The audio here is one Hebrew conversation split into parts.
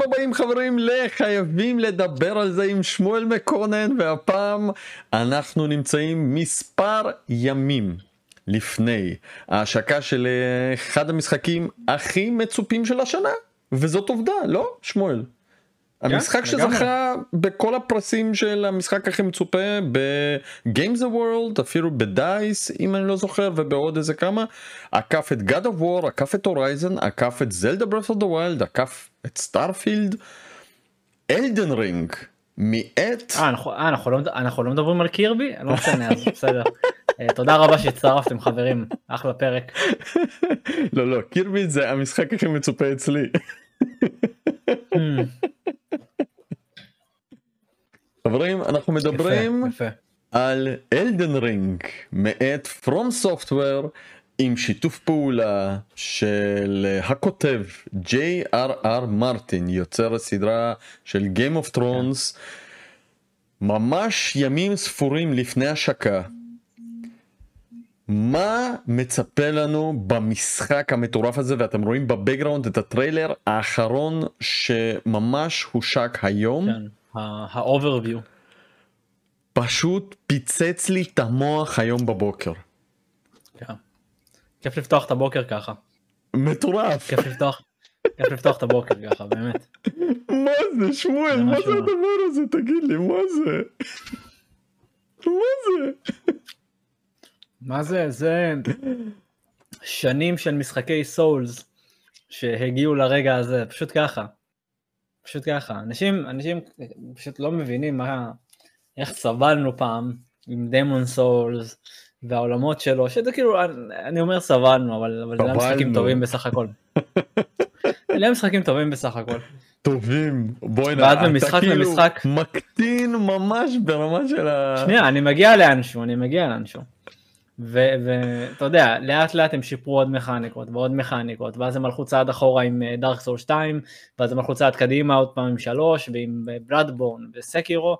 ברוכים הבאים חברים לחייבים לדבר על זה עם שמואל מקונן והפעם אנחנו נמצאים מספר ימים לפני ההשקה של אה, אחד המשחקים הכי מצופים של השנה וזאת עובדה לא שמואל? המשחק שזכה בכל הפרסים של המשחק הכי מצופה ב Game Awards אפילו ב D.I.C.E אם אני לא זוכר ובעוד איזה כמה עקף את God of War עקף את הורייזן עקף את זלדה Breath of the Wild עקף את סטארפילד אלדן רינג מאת אה אנחנו לא אנחנו לא מדברים על קירבי לא משנה אז בסדר. תודה רבה שהצטרפתם חברים. אחלה פרק. לא לא קירבי זה המשחק הכי מצופה אצלי. חברים אנחנו מדברים יפה, יפה. על אלדן רינג מאת פרום סופטוור עם שיתוף פעולה של הכותב ג'יי אר אר מרטין יוצר הסדרה של Game of Thrones ממש ימים ספורים לפני השקה. מה מצפה לנו במשחק המטורף הזה ואתם רואים בבקגראונד את הטריילר האחרון שממש הושק היום. כן, ה-overview. פשוט פיצץ לי את המוח היום בבוקר. כן. כיף לפתוח את הבוקר ככה. מטורף. כיף לפתוח. כיף לפתוח את הבוקר ככה באמת. מה זה שמואל מה. זה הדבר הזה תגיד לי מה זה? מה זה? מה זה זה שנים של משחקי סולס שהגיעו לרגע הזה פשוט ככה. פשוט ככה אנשים אנשים פשוט לא מבינים מה איך סבלנו פעם עם דמון סולס והעולמות שלו שזה כאילו אני, אני אומר סבלנו אבל אבל זה היה משחקים. טובים בסך הכל. אלה משחקים טובים בסך הכל. טובים בואי ואז ממשחק למשחק- מקטין ממש ברמה של ה... שנייה אני מגיע לאנשהו אני מגיע לאנשהו. ואתה יודע לאט לאט הם שיפרו עוד מכניקות ועוד מכניקות ואז הם הלכו צעד אחורה עם דארק סול 2 ואז הם הלכו צעד קדימה עוד פעם עם 3 ועם בלאדבורן וסקירו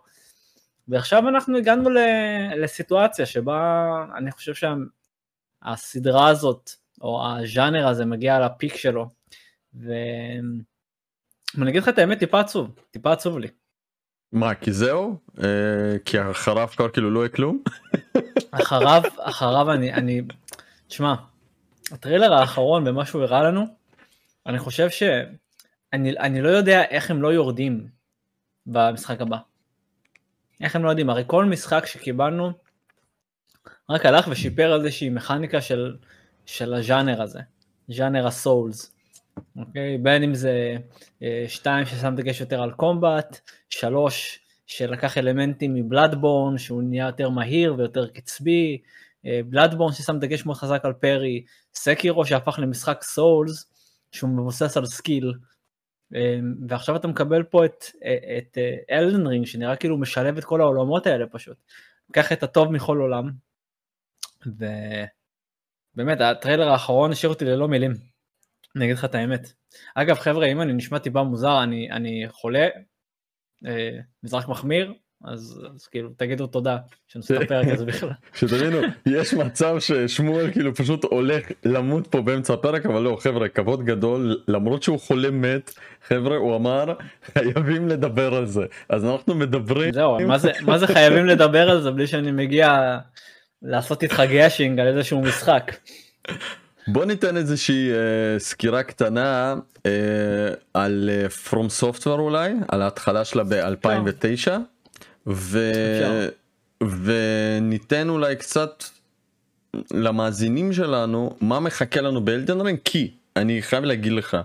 ועכשיו אנחנו הגענו לסיטואציה שבה אני חושב שהסדרה הזאת או הז'אנר הזה מגיע לפיק שלו. ואני אגיד לך את האמת טיפה עצוב טיפה עצוב לי מה כי זהו? אה, כי אחריו כבר כאילו לא יהיה כלום? אחריו, אחריו אני, אני, תשמע, הטריילר האחרון במה שהוא הראה לנו, אני חושב שאני אני לא יודע איך הם לא יורדים במשחק הבא. איך הם לא יודעים, הרי כל משחק שקיבלנו רק הלך ושיפר איזושהי מכניקה של, של הז'אנר הזה, ז'אנר הסולס. אוקיי? בין אם זה אה, שתיים ששם דגש יותר על קומבט, שלוש שלקח אלמנטים מבלאדבורן שהוא נהיה יותר מהיר ויותר קצבי, אה, בלאדבורן ששם דגש מאוד חזק על parry, סקירו שהפך למשחק Souls שהוא מבוסס על skill, אה, ועכשיו אתה מקבל פה את, את אלדן רינג שנראה כאילו משלב את כל העולמות האלה פשוט. קח את הטוב מכל עולם. ובאמת הטריילר האחרון השאיר אותי ללא מילים. אני אגיד לך את האמת. אגב חבר'ה אם אני נשמע טיפה מוזר אני, אני חולה, אה, מזרח מחמיר, אז, אז כאילו תגידו תודה שאני עושה את הפרק הזה בכלל. שתבינו יש מצב ששמואל כאילו פשוט הולך למות פה באמצע הפרק אבל לא חבר'ה כבוד גדול למרות שהוא חולה מת חבר'ה הוא אמר חייבים לדבר על זה אז אנחנו מדברים זהו, מה זה, מה זה חייבים לדבר על זה בלי שאני מגיע לעשות איתך gushing על איזשהו משחק. בוא ניתן איזושהי אה, סקירה קטנה אה, על אה, From Software אולי על ההתחלה שלה ב-2009 ו... וניתן אולי קצת למאזינים שלנו מה מחכה לנו באלדן רינג כי אני חייב להגיד לך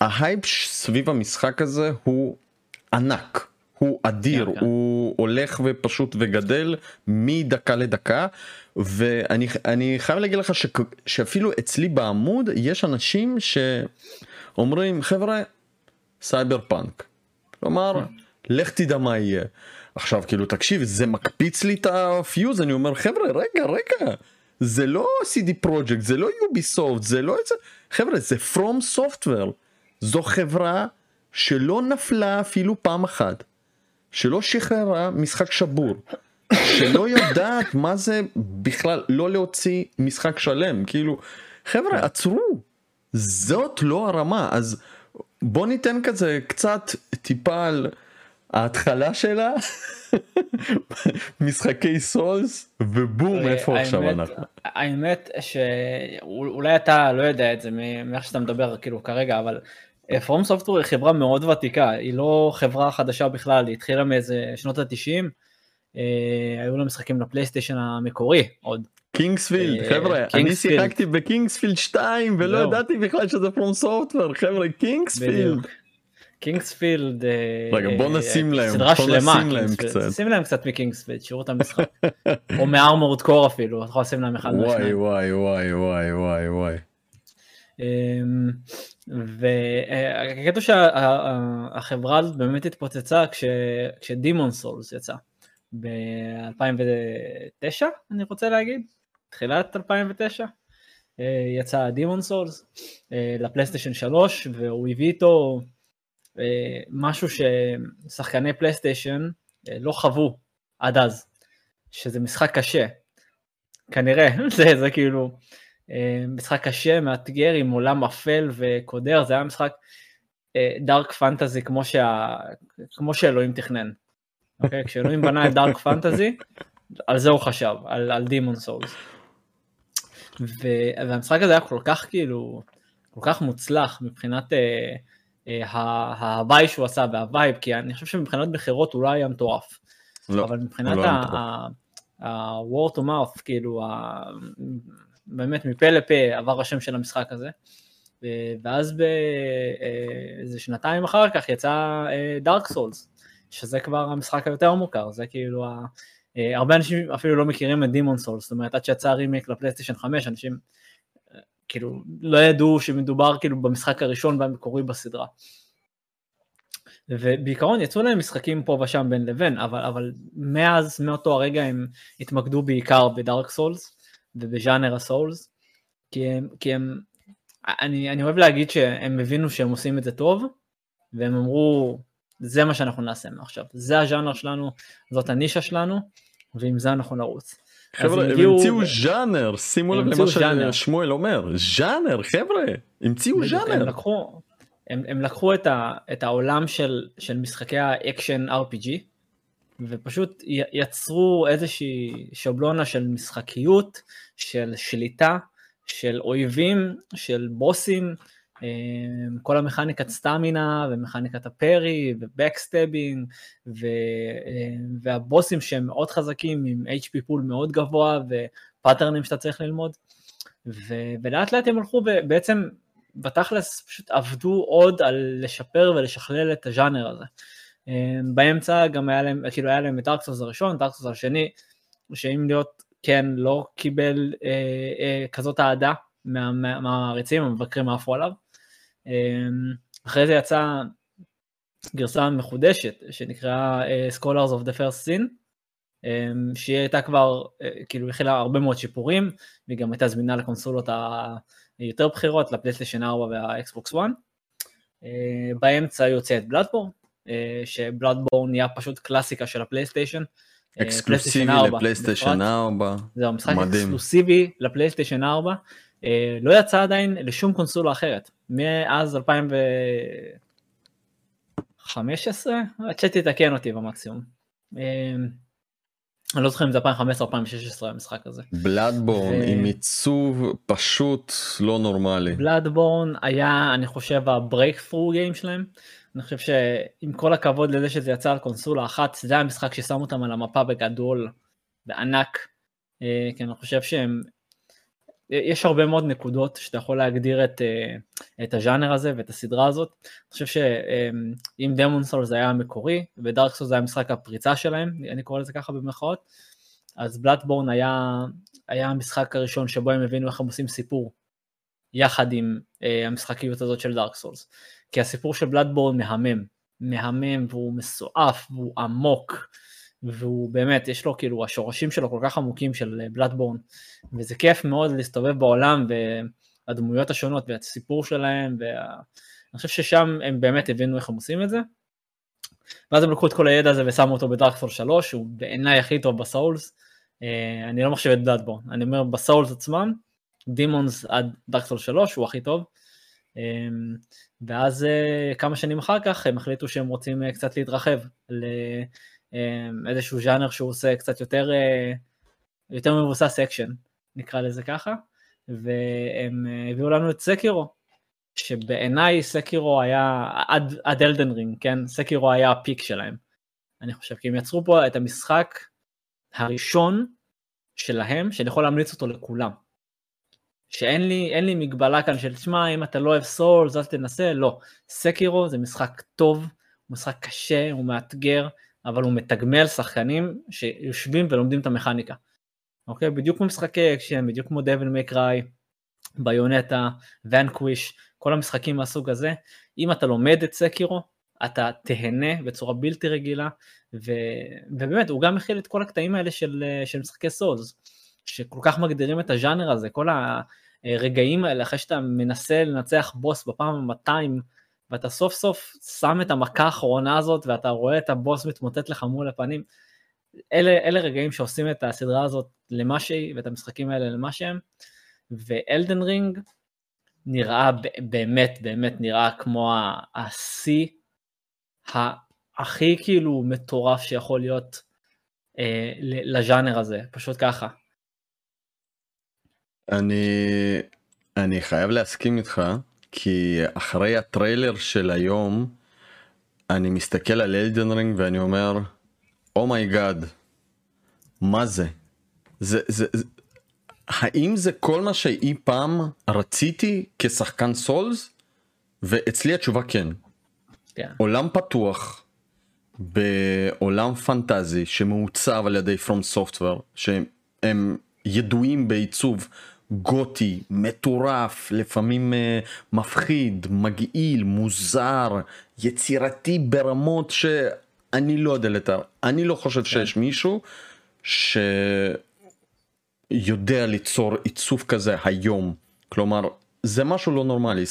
ההייפ סביב המשחק הזה הוא ענק הוא אדיר כן, כן. הוא הולך ופשוט וגדל מדקה לדקה ואני אני חייב להגיד לך ש, שאפילו אצלי בעמוד יש אנשים שאומרים חבר'ה סייבר פאנק כלומר כן. לך תדע מה יהיה. עכשיו כאילו תקשיב זה מקפיץ לי את הפיוז אני אומר חבר'ה רגע רגע זה לא CD Projekt זה לא Ubisoft זה לא איזה חבר'ה זה From Software זו חברה שלא נפלה אפילו פעם אחת שלא שחררה משחק שבור שלא יודעת מה זה בכלל לא להוציא משחק שלם. כאילו חבר'ה עצרו. זאת לא הרמה. אז בוא ניתן כזה קצת טיפה על ההתחלה שלה, משחקי סולס, ובום אה, איפה עכשיו האמת- אנחנו. האמת שאולי אתה לא יודע את זה מאיך שאתה מדבר כאילו כרגע, אבל פרום סופטור היא חברה מאוד ותיקה, היא לא חברה חדשה בכלל, היא התחילה מאיזה שנות התשעים, היו לה משחקים ל PlayStation המקורי עוד. King's Field אה, חבר'ה אני. שיחקתי ב King's Field 2 ולא. ידעתי בכלל שזה From Software חבר'ה King's Field. King's Field, אה, רגע, בוא אה, נשים להם, סדרה שלמה. שים להם קצת מ King's Field, שיראו את המשחק. או מ Armored Core אפילו, אתה יכול לשים להם אחד וואי. וואי וואי וואי וואי וואי. אמ, והקטע שהחברה הזאת באמת התפוצצה כש- כשדימון סולס יצא ב-2009 אני רוצה להגיד, תחילת 2009 אה, יצא דימון סולס לפלייסטיישן 3 והוא הביא איתו אה, משהו ששחקני פלייסטיישן אה, לא חוו עד אז, שזה משחק קשה, כנראה, זה, זה כאילו אה, משחק קשה, מאתגר עם עולם אפל וקודר, זה היה משחק דארק פנטזי כמו, שה... כמו שאלוהים תכנן. אוקיי? כשאלוהים בנה את דארק פנטזי, על זה הוא חשב, על, על דימון סולס. והמשחק הזה היה כל כך כאילו, כל כך מוצלח מבחינת אה, אה, ההוואי שהוא עשה והווייב, כי אני חושב שמבחינת בחירות הוא לא היה מטורף. לא, אבל מבחינת לא. ה-word to mouth, כאילו, ה- באמת מפה לפה עבר השם של המשחק הזה. ואז באיזה שנתיים אחר כך יצא דארק סולס, שזה כבר המשחק היותר מוכר, זה כאילו, ה- אה, הרבה אנשים אפילו לא מכירים את דימון סולס, זאת אומרת עד שיצא רימייק לפלייסטיישן 5, אנשים אה, כאילו לא ידעו שמדובר כאילו במשחק הראשון והמקורי בסדרה. ובעיקרון יצאו להם משחקים פה ושם בין לבין, אבל, אבל מאז, מאותו הרגע הם התמקדו בעיקר בדארק סולס ובז'אנר ה Souls, כי הם, כי הם אני, אני אוהב להגיד שהם הבינו שהם עושים את זה טוב, והם אמרו, זה מה שאנחנו נעשה מעכשיו, זה הז'אנר שלנו, זאת הנישה שלנו, ועם זה אנחנו נרוץ. חבר'ה הם הגיעו- המציאו ז'אנר שימו לב למה ז'אנר. ששמואל אומר ז'אנר חבר'ה המציאו בדיוק, הם ז'אנר. לקחו, הם, הם לקחו את, ה, את העולם של, של משחקי האקשן RPG, ופשוט יצרו איזושהי שבלונה של משחקיות, של שליטה, של אויבים, של בוסים, כל המכניקת סטמינה ומכניקת ה parry ו backstabbing ו, אה, והבוסים שהם מאוד חזקים עם HP pool מאוד גבוה ופאטרנים שאתה צריך ללמוד. ו, ולאט לאט הם הלכו ובעצם בתכלס פשוט עבדו עוד על לשפר ולשכלל את הז'אנר הזה. אה, באמצע גם היה להם, כאילו היה להם את דארקסוס הראשון, דארקסוס השני, שאם להיות כן לא קיבל אה, אה, כזאת אהדה מה- מה- מהמעריצים, המבקרים עפו עליו. אה, אחרי זה יצאה גרסה מחודשת שנקראה אה, Scholars of the First Sin, אה, שהיא הייתה כבר, אה, כאילו הכילה הרבה מאוד שיפורים, והיא גם הייתה זמינה לקונסולות היותר בכירות, לפלייסטיישן 4 והאקסבוקס 1. אה, באמצע יוצא את Bloodborne, ש Bloodborne נהיה פשוט קלאסיקה של הפלייסטיישן. אה, אקסקלוסיבי פלייסטיישן 4 לפלייסטיישן בפרט. 4. זהו, משחק. אקסקלוסיבי לפלייסטיישן 4, אה, לא יצא עדיין לשום קונסולה אחרת, מאז 2015, עד שתתקן אותי במקסימום. אה, אני לא זוכר אם זה 2015 או 2016 המשחק הזה. Bloodborne ו- עם עיצוב פשוט לא נורמלי. בלאדבורן היה, אני חושב, הברייקפרו גיים שלהם. אני חושב שעם כל הכבוד לזה שזה יצא על קונסולה אחת, זה המשחק ששם אותם על המפה בגדול, בענק. אה, כי אני חושב שהם, יש הרבה מאוד נקודות שאתה יכול להגדיר את, אה, את הז'אנר הזה ואת הסדרה הזאת. אני חושב שאם דמון סולס היה המקורי, ודארק סולס היה משחק הפריצה שלהם, אני קורא לזה ככה במרכאות, אז בלאטבורן היה, היה המשחק הראשון שבו הם הבינו איך הם עושים סיפור יחד עם uh, המשחקיות הזאת של דארק סולס. כי הסיפור של בלאדבורן מהמם, מהמם והוא מסועף והוא עמוק והוא באמת יש לו כאילו השורשים שלו כל כך עמוקים של בלאדבורן וזה כיף מאוד להסתובב בעולם והדמויות השונות והסיפור שלהם ואני חושב ששם הם באמת הבינו איך הם עושים את זה. ואז הם לקחו את כל הידע הזה ושמו אותו ב Dark Souls 3 שהוא בעיניי הכי טוב ב Souls. אה, אני לא מחשיב את Bloodborne, אני אומר ב Souls עצמם Demon's עד Dark Souls 3 הוא הכי טוב. אמ, ואז אה, כמה שנים אחר כך הם החליטו שהם רוצים אה, קצת להתרחב אמ, ז'אנר שהוא עושה קצת יותר, אה, יותר מבוסס אקשן, נקרא לזה ככה, והם הביאו לנו את Sekiro, שבעיניי Sekiro היה, עד, עד Elden Ring, כן? Sekiro היה ה peak שלהם. אני חושב, כי הם יצרו פה את המשחק הראשון שלהם, שאני יכול להמליץ אותו לכולם. שאין לי, לי מגבלה כאן של תשמע אם אתה לא אוהב Souls אז תנסה, לא. Sekiro זה משחק טוב, הוא משחק קשה, הוא מאתגר, אבל הוא מתגמל שחקנים שיושבים ולומדים את המכניקה. אוקיי? בדיוק כמו משחקי אקשן, בדיוק כמו Devil May Cry, ביונטה, ונקוויש, כל המשחקים מהסוג הזה. אם אתה לומד את סקירו, אתה תהנה בצורה בלתי רגילה, ו... ובאמת הוא גם מכיל את כל הקטעים האלה של, של משחקי סולס. שכל כך מגדירים את הז'אנר הזה, כל הרגעים האלה אחרי שאתה מנסה לנצח בוס בפעם ה-200 ואתה סוף סוף שם את המכה האחרונה הזאת ואתה רואה את הבוס מתמוטט לך מול הפנים. אלה, אלה רגעים שעושים את הסדרה הזאת למה שהיא ואת המשחקים האלה למה שהם. ו Elden Ring נראה באמת באמת נראה כמו השיא הכי כאילו מטורף שיכול להיות אה, לז'אנר הזה, פשוט ככה. אני אני חייב להסכים איתך כי אחרי הטריילר של היום אני מסתכל על Elden Ring ואני אומר oh my god oh מה זה? זה, זה זה האם זה כל מה שאי פעם רציתי כשחקן סולס? ואצלי התשובה כן. Yeah. כן. עולם פתוח בעולם פנטזי שמעוצב על ידי פרום סופטוור שהם ידועים בעיצוב גותי, מטורף, לפעמים uh, מפחיד, מגעיל, מוזר, יצירתי ברמות שאני לא יודע לתאר. אני לא חושב כן. שיש מישהו שיודע ליצור עיצוב כזה היום. כלומר, זה משהו לא נורמלי.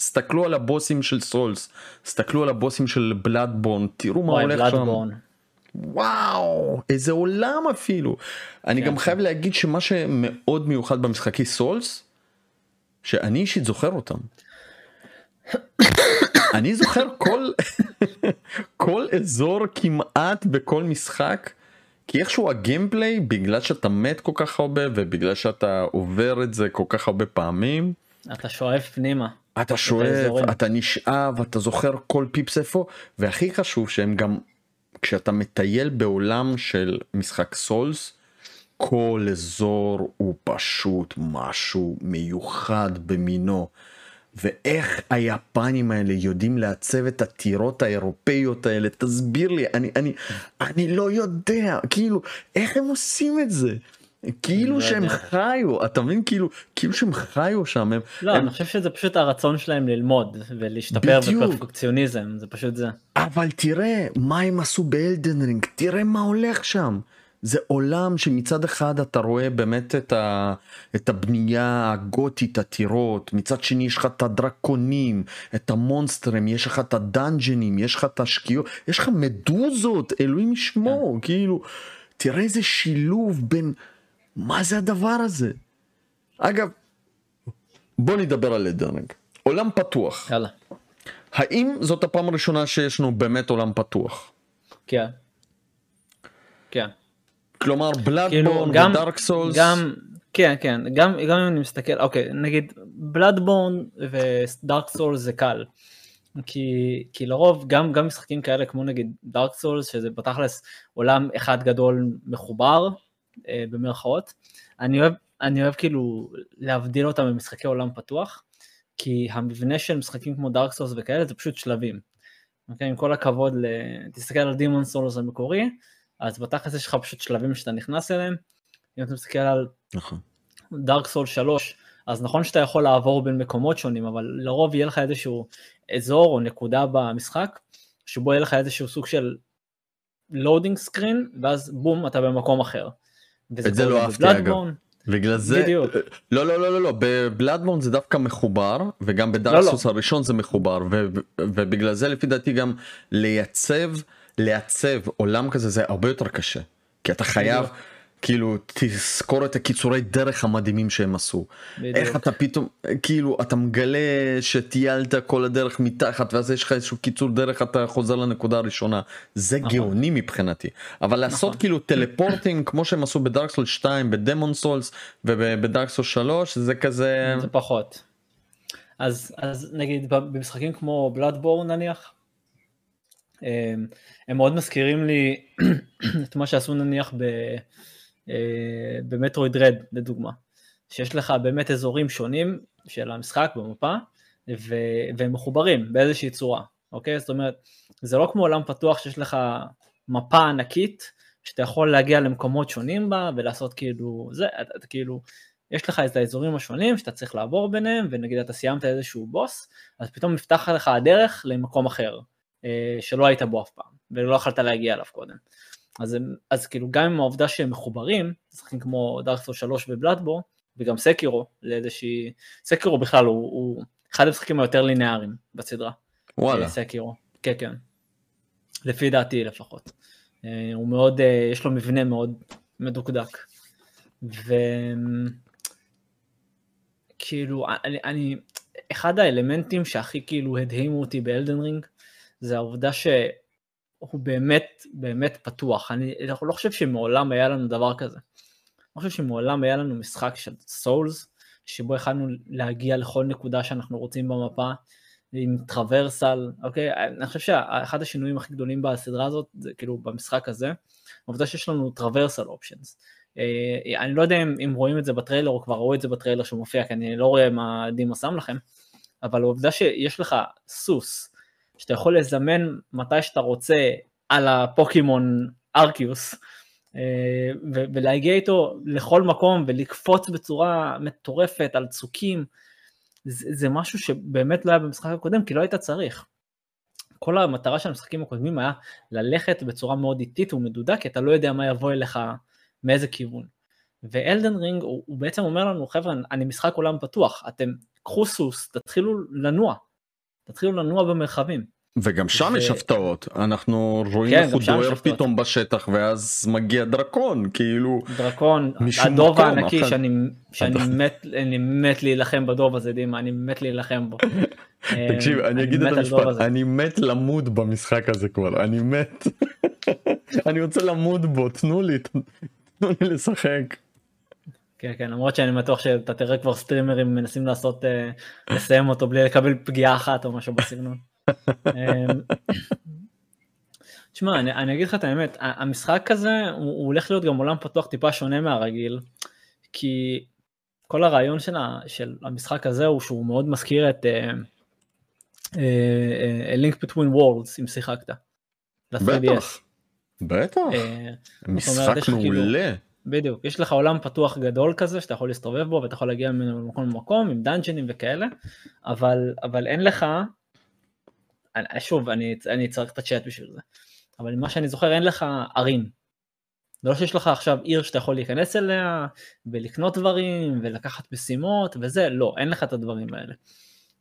סתכלו על הבוסים של סולס, סתכלו על הבוסים של בלאדבורן, תראו מה הולך שם. וואו איזה עולם אפילו אני גם כן. חייב להגיד שמה שמאוד מיוחד במשחקי סולס שאני אישית זוכר אותם. אני זוכר כל כל אזור כמעט בכל משחק כי איכשהו הגיימפליי בגלל שאתה מת כל כך הרבה ובגלל שאתה עובר את זה כל כך הרבה פעמים. אתה שואף פנימה. אתה שואף, אתה נשאב, אתה זוכר כל פיפס איפה, והכי חשוב שהם גם כשאתה מטייל בעולם של משחק סולס, כל אזור הוא פשוט משהו מיוחד במינו. ואיך היפנים האלה יודעים לעצב את הטירות האירופאיות האלה? תסביר לי אני אני אני לא יודע. כאילו איך הם עושים את זה כאילו לא שהם חיו אתה מבין כאילו כאילו שהם חיו שם הם לא הם... אני חושב שזה פשוט הרצון שלהם ללמוד ולהשתפר בפרפקציוניזם זה פשוט זה אבל תראה מה הם עשו באלדנרינג תראה מה הולך שם זה עולם שמצד אחד אתה רואה באמת את, ה, את הבנייה הגותית הטירות מצד שני יש לך את הדרקונים את המונסטרים יש לך את הדאנג'נים יש לך את השקיעות יש לך מדוזות אלוהים ישמור כן. כאילו תראה איזה שילוב בין. מה זה הדבר הזה? אגב, בוא נדבר על אדרנג. עולם פתוח. יאללה. האם זאת הפעם הראשונה שיש לנו באמת עולם פתוח? כן. כן. כלומר בלאדבורן כאילו, ודארק סולס. גם, כן כן גם גם אם אני מסתכל אוקיי נגיד בלאדבורן ודארק סולס זה קל. כי, כי לרוב גם גם משחקים כאלה כמו נגיד דארק סולס שזה בתכלס עולם אחד גדול מחובר במרכאות. אני אוהב, אני אוהב כאילו להבדיל אותם ממשחקי עולם פתוח, כי המבנה של משחקים כמו דארק סולס וכאלה זה פשוט שלבים. אוקיי, עם כל הכבוד, ל... תסתכל על Demon's Souls המקורי, אז בתכלס יש לך פשוט שלבים שאתה נכנס אליהם. אם אתה מסתכל על Dark Souls 3, אז נכון שאתה יכול לעבור בין מקומות שונים, אבל לרוב יהיה לך איזשהו אזור או נקודה במשחק, שבו יהיה לך איזשהו סוג של loading screen, ואז בום, אתה במקום אחר. את זה לא אהבתי אגב. בגלל זה בדיוק. לא לא לא לא לא ב Bloodborne זה דווקא מחובר וגם ב Dark Souls לא, לא. הראשון זה מחובר ו, ובגלל זה לפי דעתי גם לייצב לעצב עולם כזה זה הרבה יותר קשה כי אתה חייב כאילו תזכור את הקיצורי דרך המדהימים שהם עשו. בדיוק. איך אתה פתאום כאילו אתה מגלה שטיילת כל הדרך מתחת ואז יש לך איזשהו קיצור דרך אתה חוזר לנקודה הראשונה זה נכון. גאוני מבחינתי אבל לעשות נכון. כאילו טלפורטים כמו שהם עשו בדארק סול 2 בדמון סולס ובדארק סול 3 זה כזה זה פחות. אז, אז נגיד במשחקים כמו בלאדבורן נניח, הם, הם מאוד מזכירים לי את מה שעשו נניח ב, אה, במטרואיד רד לדוגמה, שיש לך באמת אזורים שונים של המשחק במפה ו, והם מחוברים באיזושהי צורה, אוקיי? זאת אומרת, זה לא כמו עולם פתוח שיש לך מפה ענקית שאתה יכול להגיע למקומות שונים בה ולעשות כאילו, זה, אתה, אתה כאילו, יש לך את האזורים השונים שאתה צריך לעבור ביניהם, ונגיד אתה סיימת איזשהו בוס, אז פתאום נפתח לך הדרך למקום אחר, אה, שלא היית בו אף פעם, ולא יכולת להגיע אליו קודם. אז, הם- אז כאילו גם עם העובדה שהם מחוברים, משחקים כמו דארקסו 3 ובלאדבור, וגם סקירו, לאיזושהי, סקירו בכלל הוא, הוא אחד המשחקים היותר לינאריים בסדרה. וואלה אה, סקירו, כן כן. לפי דעתי לפחות. אה, הוא מאוד, אה, יש לו מבנה מאוד מדוקדק. וכאילו, אני, אני, אחד האלמנטים שהכי כאילו הדהימו אותי באלדן רינג, זה העובדה שהוא באמת, באמת פתוח. אני לא חושב שמעולם היה לנו דבר כזה. אני חושב שמעולם היה לנו משחק של סולס, שבו יכלנו להגיע לכל נקודה שאנחנו רוצים במפה, עם טרוורסל, אוקיי? אני חושב שאחד השינויים הכי גדולים בסדרה הזאת, זה כאילו במשחק הזה, העובדה שיש לנו טרוורסל אופשנס. אני לא יודע אם, אם רואים את זה בטריילר או כבר ראו את זה בטריילר שמופיע, כי אני לא רואה מה דימה שם לכם, אבל העובדה שיש לך סוס, שאתה יכול לזמן מתי שאתה רוצה על הפוקימון ארקיוס, אה, ולהגיע איתו לכל מקום ולקפוץ בצורה מטורפת על צוקים, זה, זה משהו שבאמת לא היה במשחק הקודם, כי לא היית צריך. כל המטרה של המשחקים הקודמים היה ללכת בצורה מאוד איטית ומדודה, כי אתה לא יודע מה יבוא אליך מאיזה כיוון. ואלדן רינג הוא, הוא בעצם אומר לנו, חבר'ה, אני משחק עולם פתוח, אתם קחו סוס, תתחילו לנוע, תתחילו לנוע במרחבים. וגם שם ו- יש הפתעות אנחנו רואים כן, איך הוא דוהר. פתאום בשטח ואז מגיע דרקון כאילו דרקון, הדוב הענקי אחר. שאני, שאני. מת, אני מת להילחם בדוב הזה, דימה, אני מת להילחם בו. תקשיב אה, אני אגיד את המשפט. אני מת למות במשחק הזה כבר אני מת אני רוצה למות בו תנו לי תנו לי לשחק. כן, כן, למרות שאני בטוח שאתה תראה כבר סטרימרים מנסים לעשות, אה, לסיים אותו בלי לקבל פגיעה אחת או משהו בסגנון. אה, תשמע, אני, אני אגיד לך את האמת, המשחק הזה הוא, הוא הולך להיות גם עולם פתוח טיפה שונה מהרגיל, כי כל הרעיון של, ה, של המשחק הזה הוא שהוא מאוד מזכיר את אה, אה, A Link Between Worlds, אם שיחקת. ל-3DS. בטח. בטח. אה, משחק כאילו- מעולה. בדיוק, יש לך עולם פתוח גדול כזה שאתה יכול להסתובב בו ואתה יכול להגיע ממנו ממקום למקום עם דאנג'נים וכאלה, אבל, אבל אין לך, אני, שוב, אני, אני צריך את הצ'אט בשביל זה, אבל ממה שאני זוכר אין לך ערים. זה לא שיש לך עכשיו עיר שאתה יכול להיכנס אליה ולקנות דברים ולקחת משימות וזה, לא, אין לך את הדברים האלה.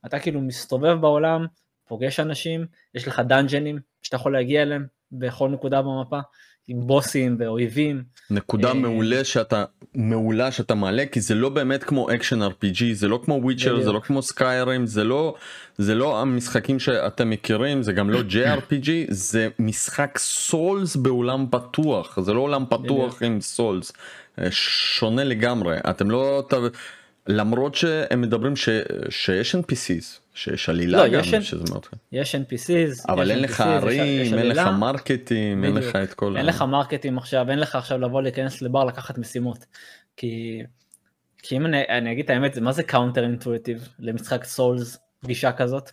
אתה כאילו מסתובב בעולם, פוגש אנשים, יש לך dungeon ים שאתה יכול להגיע אליהם בכל נקודה במפה, עם בוסים ואויבים. נקודה אה, מעולה שאתה מעולה שאתה מעלה כי זה לא באמת כמו action RPG זה לא כמו Witcher זה. לא כמו Skyrim זה לא זה לא המשחקים שאתם מכירים זה גם לא JRPG זה משחק Souls בעולם פתוח זה לא עולם פתוח. עם Souls אה, שונה לגמרי אתם לא. למרות שהם מדברים ש... שיש NPCs שיש עלילה לא, גם יש שזה מאוד יש NPCs, אבל יש אין לך NPCs, ערים אין לך. market ים אין. לך את כל אין לך market ים עכשיו, אין לך עכשיו לבוא להיכנס לבר לקחת משימות. כי, כי אם אני, אני אגיד את האמת, זה מה זה counter intuitive למשחק Souls, גישה כזאת?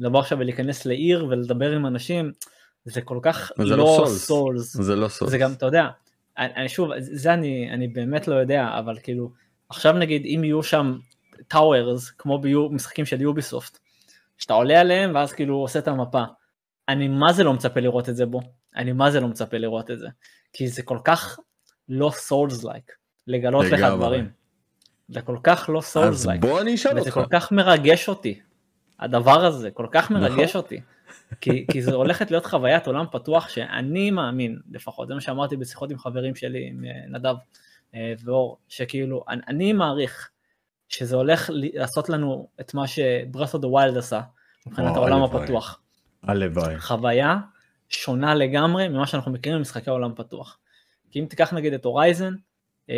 לבוא עכשיו ולהיכנס לעיר ולדבר עם אנשים, זה כל כך זה לא לא Souls. Souls. זה לא Souls זה גם, אתה יודע, אני שוב, זה אני, אני באמת לא יודע, אבל כאילו, עכשיו נגיד אם יהיו שם towers, כמו במשחקים של Ubisoft, שאתה עולה עליהם ואז כאילו עושה את המפה. אני מה זה לא מצפה לראות את זה בו, אני מה זה לא מצפה לראות את זה, כי זה כל כך לא Souls like, לגלות לך. דברים. זה כל כך לא אז Souls like, בוא אני אשאל וזה אותך כל כך מרגש אותי, הדבר הזה כל כך נכון. מרגש אותי. כי, כי זו הולכת להיות חוויית עולם פתוח שאני מאמין, לפחות, זה מה שאמרתי בשיחות עם חברים שלי, עם אה, נדב אה, ואור, שכאילו, אני, אני מעריך שזה הולך לעשות לנו את מה ש Breath of the Wild עשה, מבחינת העולם הפתוח. הלוואי. חוויה שונה לגמרי ממה שאנחנו מכירים במשחקי עולם פתוח. כי אם תיקח נגיד את Horizon, אה,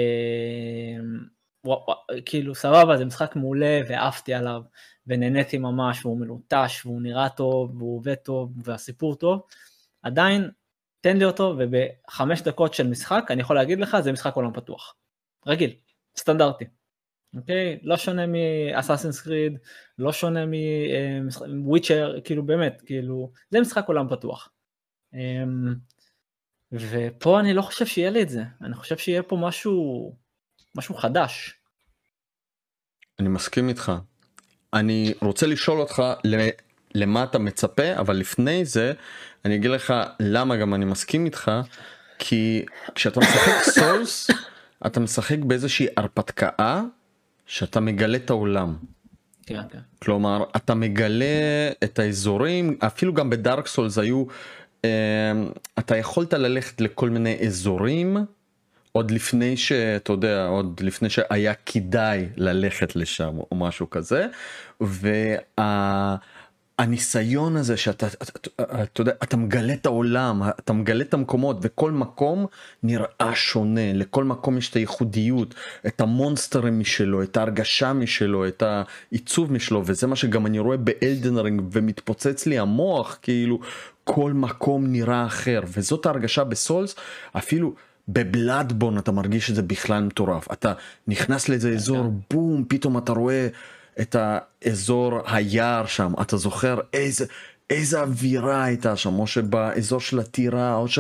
כאילו סבבה זה משחק מעולה ועפתי עליו ונהניתי ממש והוא מלוטש והוא נראה טוב והוא עובד טוב והסיפור טוב, עדיין תן לי אותו ובחמש דקות של משחק אני יכול להגיד לך זה משחק עולם פתוח. רגיל, סטנדרטי. אוקיי? לא שונה מאסאסינס קריד, לא שונה מוויצ'ר, כאילו באמת, כאילו, זה משחק עולם פתוח. אמ, ופה אני לא חושב שיהיה לי את זה, אני חושב שיהיה פה משהו, משהו חדש. אני מסכים איתך. אני רוצה לשאול אותך למה אתה מצפה, אבל לפני זה אני אגיד לך למה גם אני מסכים איתך, כי כשאתה משחק סולס, אתה משחק באיזושהי הרפתקה שאתה מגלה את העולם. כן, כן. כלומר אתה מגלה את האזורים אפילו גם בדארק סולס היו אה, אתה יכולת ללכת לכל מיני אזורים עוד לפני שאתה יודע עוד לפני שהיה כדאי ללכת לשם או משהו כזה. וה... הניסיון הזה שאתה אתה, אתה יודע אתה מגלה את העולם אתה מגלה את המקומות וכל מקום נראה שונה. לכל מקום יש את הייחודיות את המונסטרים משלו את ההרגשה משלו את העיצוב משלו וזה מה שגם אני רואה באלדן רינג ומתפוצץ לי המוח כאילו כל מקום נראה אחר. וזאת ההרגשה בסולס אפילו. בבלאדבון אתה מרגיש שזה בכלל מטורף. אתה נכנס לאיזה אזור בום פתאום אתה רואה את האזור היער שם. אתה זוכר איזה איזה אווירה הייתה שם או שבאזור של הטירה או ש...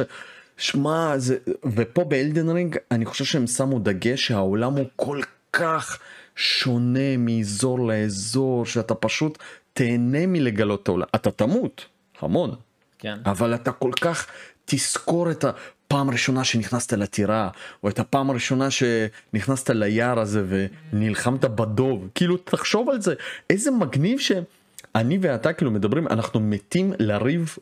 שמע זה ופה באלדן רינג אני חושב שהם שמו דגש שהעולם הוא כל כך שונה מאזור לאזור שאתה פשוט תהנה מלגלות את העולם. אתה תמות המון. כן. אבל אתה כל כך תזכור את הפעם הראשונה שנכנסת לטירה, או את הפעם הראשונה שנכנסת ליער הזה ונלחמת בדוב, כאילו תחשוב על זה, איזה מגניב שאני ואתה כאילו מדברים, אנחנו מתים לריב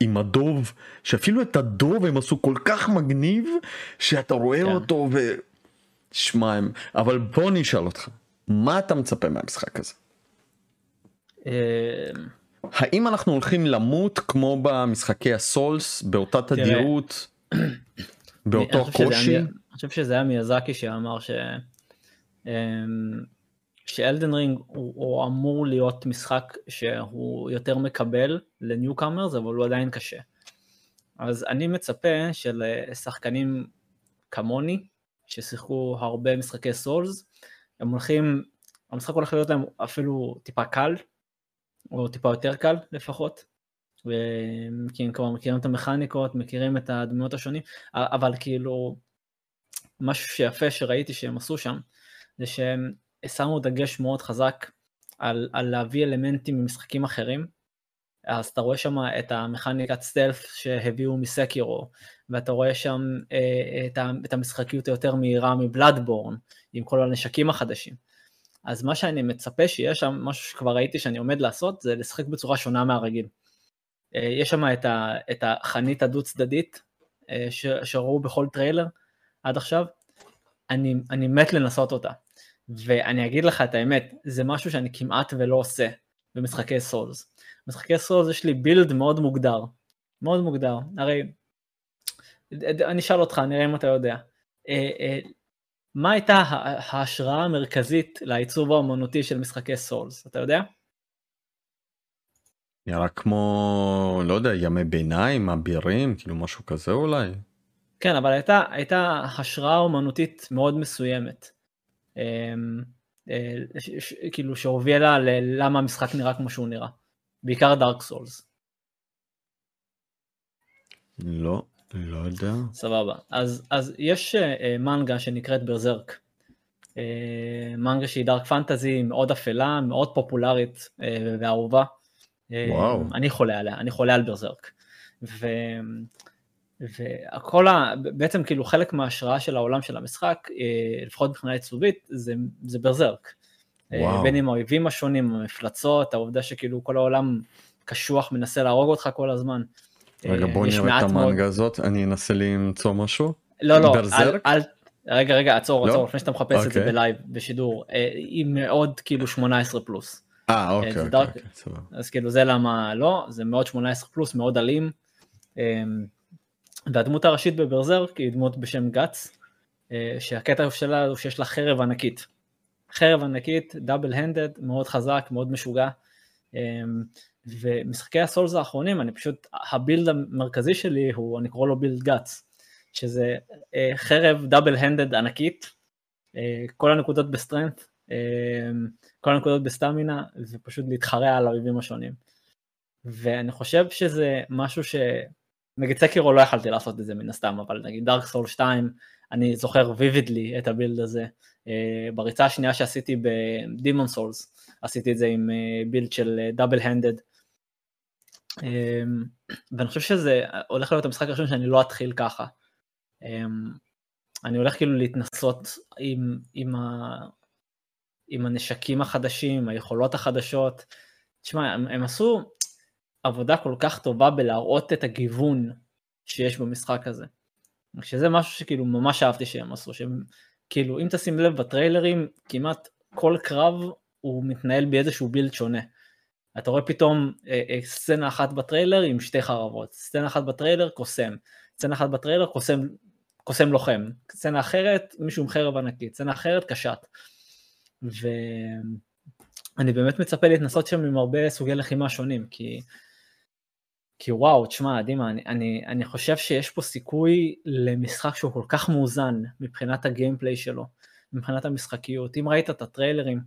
עם הדוב, שאפילו את הדוב הם עשו כל כך מגניב, שאתה רואה כן. אותו ו... שמע, הם... אבל בוא נשאל אותך, מה אתה מצפה מהמשחק הזה? אמ, האם אנחנו הולכים למות כמו במשחקי ה Souls באותה תדירות באותו קושי? אני חושב שזה היה מיאזקי שאמר ש... אמ, ש Elden Ring הוא, הוא אמור להיות משחק שהוא יותר מקבל ל newcomers אבל הוא עדיין קשה. אז אני מצפה של שחקנים כמוני ששיחקו הרבה משחקי סולס הם הולכים המשחק הולך להיות להם אפילו טיפה קל או טיפה יותר קל לפחות. כי הם כבר מכירים את המכניקות, מכירים את הדמויות השונים, אבל כאילו, משהו שיפה שראיתי שהם עשו שם, זה שהם שמו דגש מאוד חזק על, על להביא אלמנטים ממשחקים אחרים. אז אתה רואה שם את המכניקת סטלף שהביאו מסקירו, ואתה רואה שם אה, את, את המשחקיות היותר מהירה מ Bloodborne, עם כל הנשקים החדשים. אז מה שאני מצפה שיהיה שם, משהו שכבר ראיתי שאני עומד לעשות, זה לשחק בצורה שונה מהרגיל. אה, יש שם את, ה, את החנית הדו צדדית אה, שראו בכל טריילר עד עכשיו, אני, אני מת לנסות אותה. ואני אגיד לך את האמת, זה משהו שאני כמעט ולא עושה במשחקי Souls. במשחקי סולס יש לי בילד מאוד מוגדר, מאוד מוגדר. הרי, אני אשאל אותך, נראה אם אתה יודע. אה, מה הייתה ההשראה המרכזית לעיצוב האמנותי של משחקי סולס, אתה יודע? נראה כמו, לא יודע, ימי ביניים, אבירים, כאילו משהו כזה אולי. כן, אבל הייתה, הייתה השראה אומנותית מאוד מסוימת. אמ, אה, כאילו שהובילה ללמה המשחק נראה כמו שהוא נראה. בעיקר דארק סולס. לא, לא יודע. סבבה. אז, אז יש uh, מנגה שנקראת ברזרק. Uh, מנגה שהיא דארק פנטזי מאוד אפלה, מאוד פופולרית uh, ואהובה. וואו. אני חולה עליה, אני חולה על ברזרק. ו... והכל, ה... בעצם כאילו חלק מההשראה של העולם של המשחק, לפחות מבחינה עיצובית, זה, זה ברזרק. וואו. בין עם האויבים השונים, המפלצות, העובדה שכאילו כל העולם קשוח, מנסה להרוג אותך כל הזמן. רגע אה, בוא נראה את מעט מאוד- המנגה הזאת, אני אנסה למצוא משהו. לא, לא, אל, ברזרק? אל, רגע, רגע, עצור, לא? עצור, לפני שאתה מחפש את זה אוקיי. בלייב, בשידור, אה, היא מאוד כאילו 18 פלוס. אה אוקיי זה אוקיי, דארק- אוקיי, סבבה. אז כאילו זה למה לא, זה מאוד 18 פלוס, מאוד אלים. אמ, והדמות הראשית ב Berserk היא דמות בשם Guts, אה, שהקטע שלה הוא שיש לה חרב ענקית. חרב ענקית, double handed, מאוד חזק, מאוד משוגע. אמ, ומשחקי ה Souls האחרונים, אני פשוט, ה build המרכזי שלי הוא, אני קורא לו build Guts, שזה אה, חרב double handed ענקית, אה, כל הנקודות ב strength, אה, כל הנקודות בסטמינה, ופשוט להתחרע על האויבים השונים. ואני חושב שזה משהו ש... נגיד סקירו לא יכלתי לעשות את זה מן הסתם, אבל נגיד דארק סול 2, אני זוכר ויבידלי את הבילד הזה. אה, בריצה השנייה שעשיתי בדימון סולס, עשיתי את זה עם אה, בילד של דאבל הנדד. ואני חושב שזה הולך להיות המשחק הראשון שאני לא אתחיל ככה. אמ, אני הולך כאילו להתנסות עם, עם, עם הנשקים החדשים, היכולות החדשות. תשמע, הם, הם עשו עבודה כל כך טובה בלהראות את הגיוון שיש במשחק הזה. שזה משהו שכאילו ממש אהבתי שהם עשו, שהם כאילו אם תשים לב בטריילרים כמעט כל קרב הוא מתנהל באיזשהו בילד שונה. אתה רואה פתאום אה, אה, סצנה אחת בטריילר עם שתי חרבות, סצנה אחת בטריילר קוסם, סצנה אחת בטריילר קוסם, קוסם לוחם, סצנה אחרת מישהו עם חרב ענקית, סצנה אחרת קשת. ואני באמת מצפה להתנסות שם עם הרבה סוגי לחימה שונים, כי, כי וואו, תשמע, דימה, אני, אני, אני חושב שיש פה סיכוי למשחק שהוא כל כך מאוזן מבחינת הגיימפליי שלו, מבחינת המשחקיות. אם ראית את הטריילרים,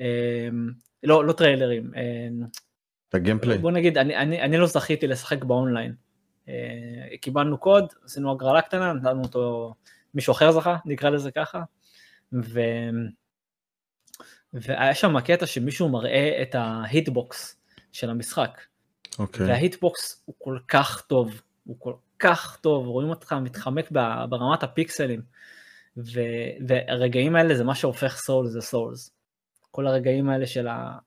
אה, לא, לא טריילרים, אה, את הגיימפליי. בוא נגיד, אני, אני, אני לא זכיתי לשחק באונליין. אה, קיבלנו קוד, עשינו הגרלה קטנה, נתנו אותו, מישהו אחר זכה, נקרא לזה ככה, ו... והיה שם קטע שמישהו מראה את ה hitbox של המשחק, אוקיי. וה hitbox הוא כל כך טוב, הוא כל כך טוב, רואים אותך מתחמק ברמת הפיקסלים, ו... והרגעים האלה זה מה שהופך Souls זה Souls. כל הרגעים האלה של ה...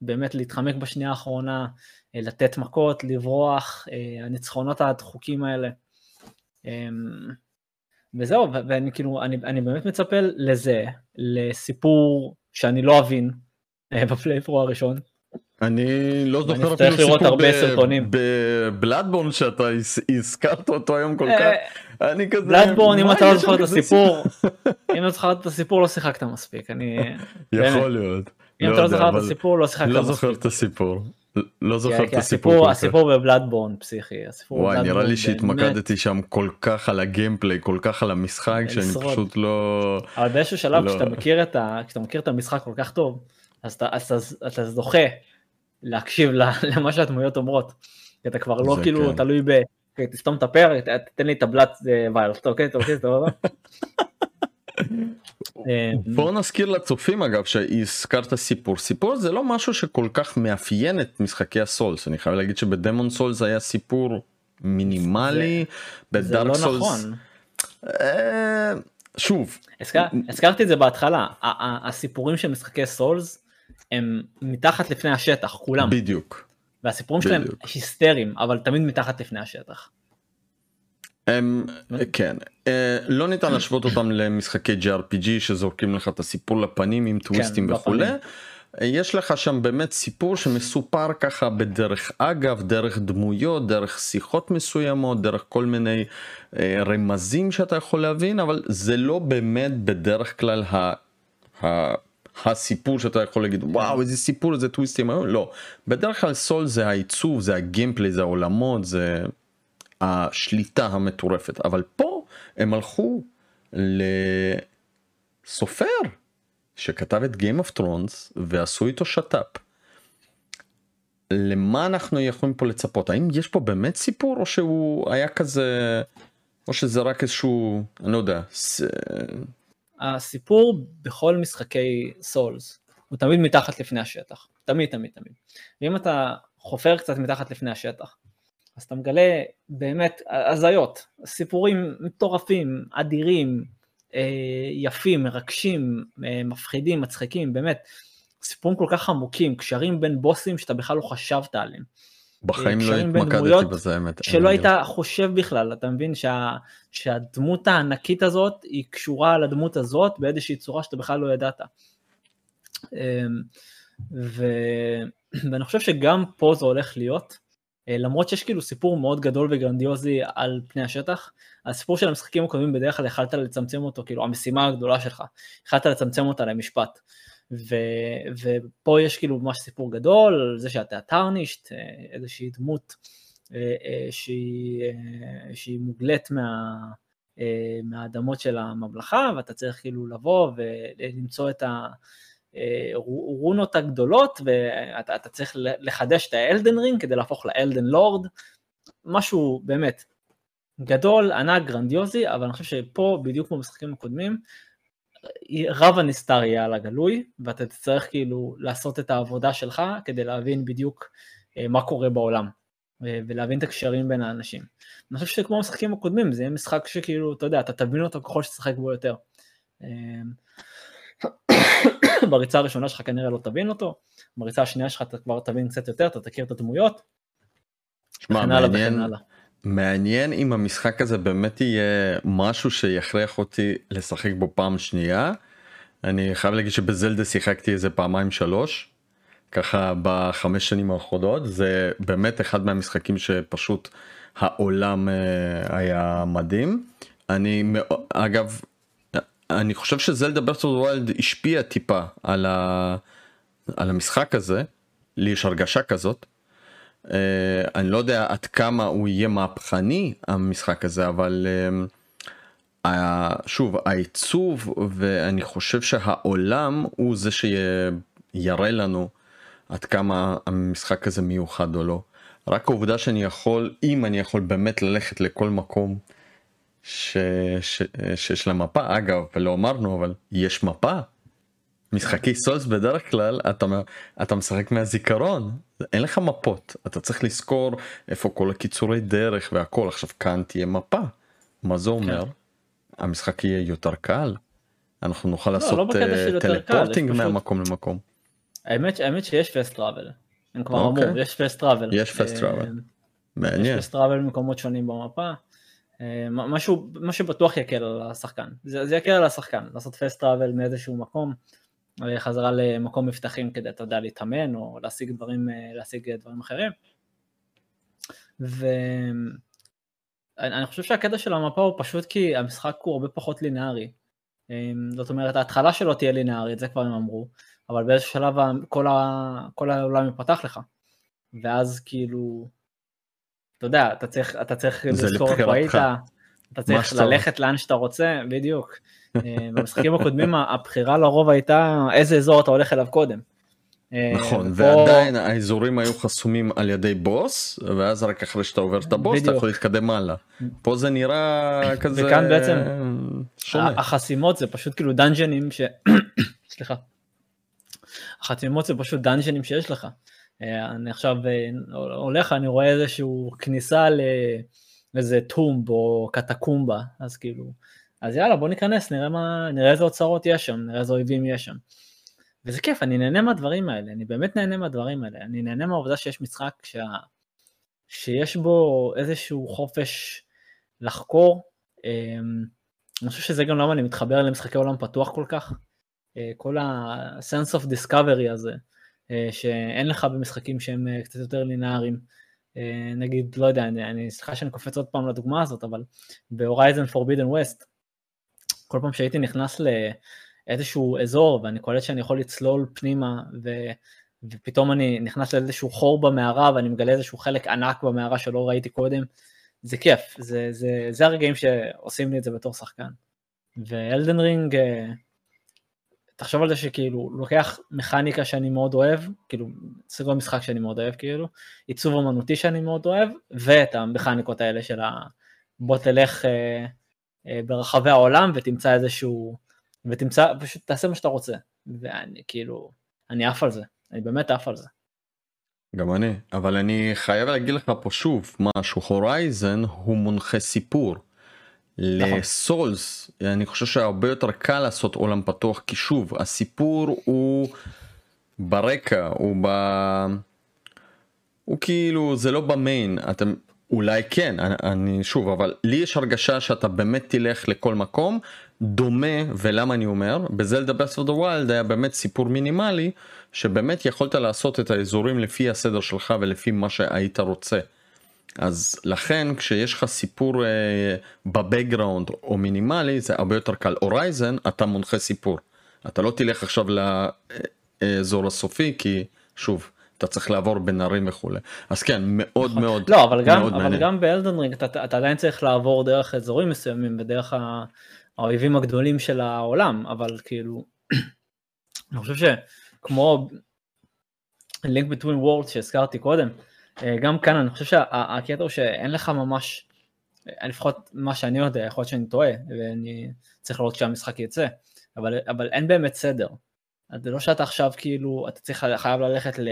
באמת להתחמק בשנייה האחרונה, אה, לתת מכות, לברוח, אה, הניצחונות הדחוקים האלה. וזהו, ואני כאילו, אני, אני באמת מצפה לזה, לסיפור שאני לא אבין אה, בפלייפרו הראשון. אני לא זוכר אפילו לראות סיפור הרבה סרטונים. בבלאדבורן שאתה הז- הזכרת אותו היום כל כך. אה, אני כזה... בלאדבורן, אם אתה לא זוכר את הסיפור, אם לא זוכר את הסיפור לא שיחקת מספיק, אני... יכול להיות. אם אתה לא יודע, זוכר את הסיפור לא שיחקת לא מספיק. זוכר את הסיפור. לא זוכר את הסיפור. הסיפור, בבלאדבורן פסיכי, וואי נראה לי שהתמקדתי שם כל כך על הגיימפליי כל כך על המשחק שאני. פשוט לא אבל באיזשהו שלב לא. כשאתה מכיר את המשחק כל כך טוב, אז אתה, זוכה להקשיב למה שהדמויות אומרות. אתה כבר לא כאילו כן. תלוי ב... תסתום את הפה, ת- תתן לי את הבלת ויילס, אוקיי, אוקיי, סבבה. אה, בוא נזכיר לצופים אגב שהזכרת סיפור סיפור זה לא משהו שכל כך מאפיין את משחקי הסולס אני חייב להגיד שבדמון סולס היה סיפור מינימלי זה בדארק לא סולס נכון. אה, שוב הזכר- הזכרתי את זה בהתחלה, הסיפורים של משחקי סולס הם מתחת לפני השטח, כולם, בדיוק והסיפורים שלהם. היסטריים, אבל תמיד מתחת לפני השטח. הם, כן אה, לא ניתן להשוות אותם למשחקי JRPG שזורקים לך את הסיפור לפנים עם טוויסטים בפנים. וכולי. יש לך שם באמת סיפור שמסופר ככה בדרך אגב דרך דמויות דרך שיחות מסוימות דרך כל מיני אה, רמזים שאתה יכול להבין אבל זה לא באמת בדרך כלל ה, ה, הסיפור שאתה יכול להגיד וואו איזה סיפור איזה טוויסטים לא בדרך כלל סול זה העיצוב זה הגיימפלי זה העולמות זה השליטה המטורפת אבל פה הם הלכו לסופר שכתב את Game of Thrones ועשו איתו שת"פ. למה אנחנו יכולים פה לצפות האם יש פה באמת סיפור או שהוא היה כזה או שזה רק איזשהו אני לא יודע ס... הסיפור בכל משחקי סולס הוא תמיד מתחת לפני השטח, תמיד תמיד תמיד. ואם אתה חופר קצת מתחת לפני השטח, אז אתה מגלה באמת הזיות, סיפורים מטורפים, אדירים, יפים, מרגשים, מפחידים, מצחיקים, באמת, סיפורים כל כך עמוקים, קשרים בין בוסים שאתה בכלל לא חשבת עליהם. בחיים לא התמקדתי בזה האמת. שלא היית חושב בכלל, אתה מבין שה, שהדמות הענקית הזאת היא קשורה לדמות הזאת באיזושהי צורה שאתה בכלל לא ידעת. אמ, ו... ואני חושב שגם פה זה הולך להיות, אה, למרות שיש כאילו סיפור מאוד גדול וגרנדיוזי על פני השטח, הסיפור של המשחקים הקודמים בדרך כלל יכלת לצמצם אותו, כאילו המשימה הגדולה שלך, יכלת לצמצם אותה למשפט. ו, ופה יש כאילו ממש סיפור גדול על זה שאתה טרנישט, אה, איזושהי דמות אה, אה, שהיא, שהיא מוגלית מה, מהאדמות של הממלכה, ואתה צריך כאילו לבוא ולמצוא את הרונות הגדולות, ואתה צריך לחדש את ה Elden Ring כדי להפוך ל Elden Lord, משהו באמת גדול, ענק, גרנדיוזי, אבל אני חושב שפה, בדיוק כמו במשחקים הקודמים, רב הנסתר יהיה על הגלוי, ואתה תצטרך כאילו לעשות את העבודה שלך כדי להבין בדיוק אה, מה קורה בעולם, אה, ולהבין את הקשרים בין האנשים. אני חושב שכמו המשחקים הקודמים, זה יהיה משחק שכאילו, אתה יודע, אתה תבין אותו ככל שתשחק בו יותר. אה, בריצה הראשונה שלך כנראה לא תבין אותו, בריצה השנייה שלך אתה כבר תבין קצת יותר, אתה תכיר את הדמויות. שמע, מעניין, מעניין אם המשחק הזה באמת יהיה משהו שיכריח אותי לשחק בו פעם שנייה. אני חייב להגיד שבזלדה שיחקתי איזה פעמיים שלוש ככה בחמש שנים האחרונות זה באמת אחד מהמשחקים שפשוט העולם uh, היה מדהים. אני אגב אני חושב שזלדה ברטול וולד השפיע טיפה על, ה, על המשחק הזה לי יש הרגשה כזאת Uh, אני לא יודע עד כמה הוא יהיה מהפכני המשחק הזה אבל uh, שוב העיצוב ואני חושב שהעולם הוא זה שיראה לנו עד כמה המשחק הזה מיוחד או לא. רק העובדה שאני יכול אם אני יכול באמת ללכת לכל מקום ש, ש, שיש לה מפה אגב ולא אמרנו אבל יש מפה משחקי סולס בדרך כלל אתה אתה משחק מהזיכרון אין לך מפות אתה צריך לזכור איפה כל הקיצורי דרך והכל עכשיו כאן תהיה מפה מה זה אומר כן. המשחק יהיה יותר קל אנחנו נוכל לא, לעשות לא uh, טלפורטינג מהמקום למקום. האמת, האמת שיש פסט טראבל. הם כבר אוקיי. אמרו יש פסט טראבל. יש פסט טראבל. מעניין. יש פסט טראבל במקומות שונים במפה. אה, משהו מה שבטוח יקל על השחקן זה, זה יקל על השחקן לעשות פסט טראבל מאיזשהו מקום חזרה למקום מבטחים כדי, אתה יודע, להתאמן או להשיג דברים, אה, להשיג דברים אחרים. ואני חושב שהקטע של המפה הוא פשוט כי המשחק הוא הרבה פחות לינארי. זאת אומרת, ההתחלה שלו תהיה לינארית, זה כבר הם אמרו, אבל באיזשהו שלב כל, ה... כל העולם ייפתח לך. ואז כאילו, אתה יודע, אתה צריך, אתה צריך לזכור איפה היית, אתה צריך ללכת לאן שאתה רוצה, בדיוק. אה, במשחקים הקודמים הבחירה לרוב הייתה איזה אזור אתה הולך אליו קודם. אה, נכון ופה... ועדיין האזורים היו חסומים על ידי בוס ואז רק אחרי שאתה עובר את הבוס בדיוק. אתה יכול להתקדם הלאה. פה זה נראה כזה וכאן בעצם שונה. החסימות זה פשוט כאילו דאנג'נים ש... סליחה. החסימות זה פשוט דאנג'נים שיש לך. אה, אני עכשיו הולך אני רואה איזשהו כניסה לאיזה טומב או קטקומבה אז כאילו אז יאללה בוא ניכנס, נראה, מה, נראה איזה אוצרות יש שם, נראה איזה אויבים יש שם. וזה כיף, אני נהנה מהדברים האלה, אני באמת נהנה מהדברים האלה, אני נהנה מהעובדה שיש משחק שה... שיש בו איזשהו חופש לחקור. אמ, אני חושב שזה גם למה אני מתחבר למשחקי עולם פתוח כל כך. אה, כל ה sense of discovery הזה, אה, שאין לך במשחקים שהם אה, קצת יותר לינאריים. נגיד, לא יודע, אני, אני סליחה שאני קופץ עוד פעם לדוגמה הזאת, אבל ב Horizon Forbidden West, כל פעם שהייתי נכנס לאיזשהו אזור ואני קולט שאני יכול לצלול פנימה ו... ופתאום אני נכנס לאיזשהו חור במערה ואני מגלה איזשהו חלק ענק במערה שלא ראיתי קודם, זה כיף, זה, זה, זה הרגעים שעושים לי את זה בתור שחקן. ואלדן רינג, אה, תחשוב על זה שכאילו לוקח מכניקה שאני מאוד אוהב, כאילו סגור משחק שאני מאוד אוהב כאילו, עיצוב אמנותי שאני מאוד אוהב, ואת המכניקות האלה של ה... בוא תלך אה, אה, ברחבי העולם ותמצא איזשהו, ותמצא, פשוט תעשה מה שאתה רוצה. ואני כאילו, אני עף על זה, אני באמת עף על זה. גם אני, אבל אני חייב להגיד לך פה שוב משהו, הורייזן הוא מונחה סיפור. לסולס אני חושב שהרבה יותר קל לעשות עולם פתוח כי שוב הסיפור הוא ברקע הוא ב... הוא כאילו זה לא במיין אתם אולי כן אני, אני שוב אבל לי יש הרגשה שאתה באמת תלך לכל מקום דומה ולמה אני אומר ב Zelda Breath of the Wild היה באמת סיפור מינימלי שבאמת יכולת לעשות את האזורים לפי הסדר שלך ולפי מה שהיית רוצה. אז לכן כשיש לך סיפור אה, ב background או מינימלי זה הרבה יותר קל Horizon אתה מונחה סיפור אתה לא תלך עכשיו לאזור הסופי כי שוב אתה צריך לעבור בין ערים וכולי אז כן מאוד נכון. מאוד לא אבל גם מאוד אבל מעניין. גם באלדן רינג אתה, אתה עדיין צריך לעבור דרך אזורים מסוימים ודרך האויבים הגדולים של העולם אבל כאילו אני חושב שכמו link between worlds שהזכרתי קודם גם כאן אני חושב שהקטע הוא שאין לך ממש אה, לפחות מה שאני יודע יכול להיות שאני טועה ואני צריך לראות כשהמשחק יצא אבל אבל אין באמת סדר. זה לא שאתה עכשיו כאילו אתה צריך חייב ללכת ל...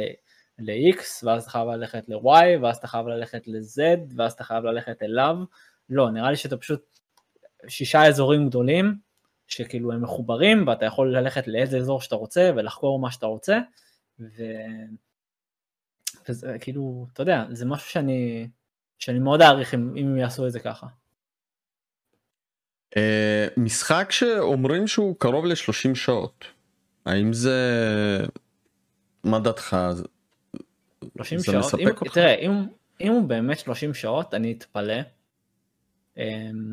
ל-X, ואז אתה חייב ללכת ל-Y, ואז אתה חייב ללכת ל-Z, ואז אתה חייב ללכת אליו. לא, נראה לי שאתה פשוט שישה אזורים גדולים, שכאילו הם מחוברים, ואתה יכול ללכת לאיזה אזור שאתה רוצה, ולחקור מה שאתה רוצה, ו... וזה כאילו, אתה יודע, זה משהו שאני, שאני מאוד אעריך אם, אם הם יעשו את זה ככה. אה, משחק שאומרים שהוא קרוב ל-30 שעות האם זה מה דעתך 30 זה שעות, מספק אם, אותך? תראה, אם, אם הוא באמת 30 שעות, אני אתפלא, אמ,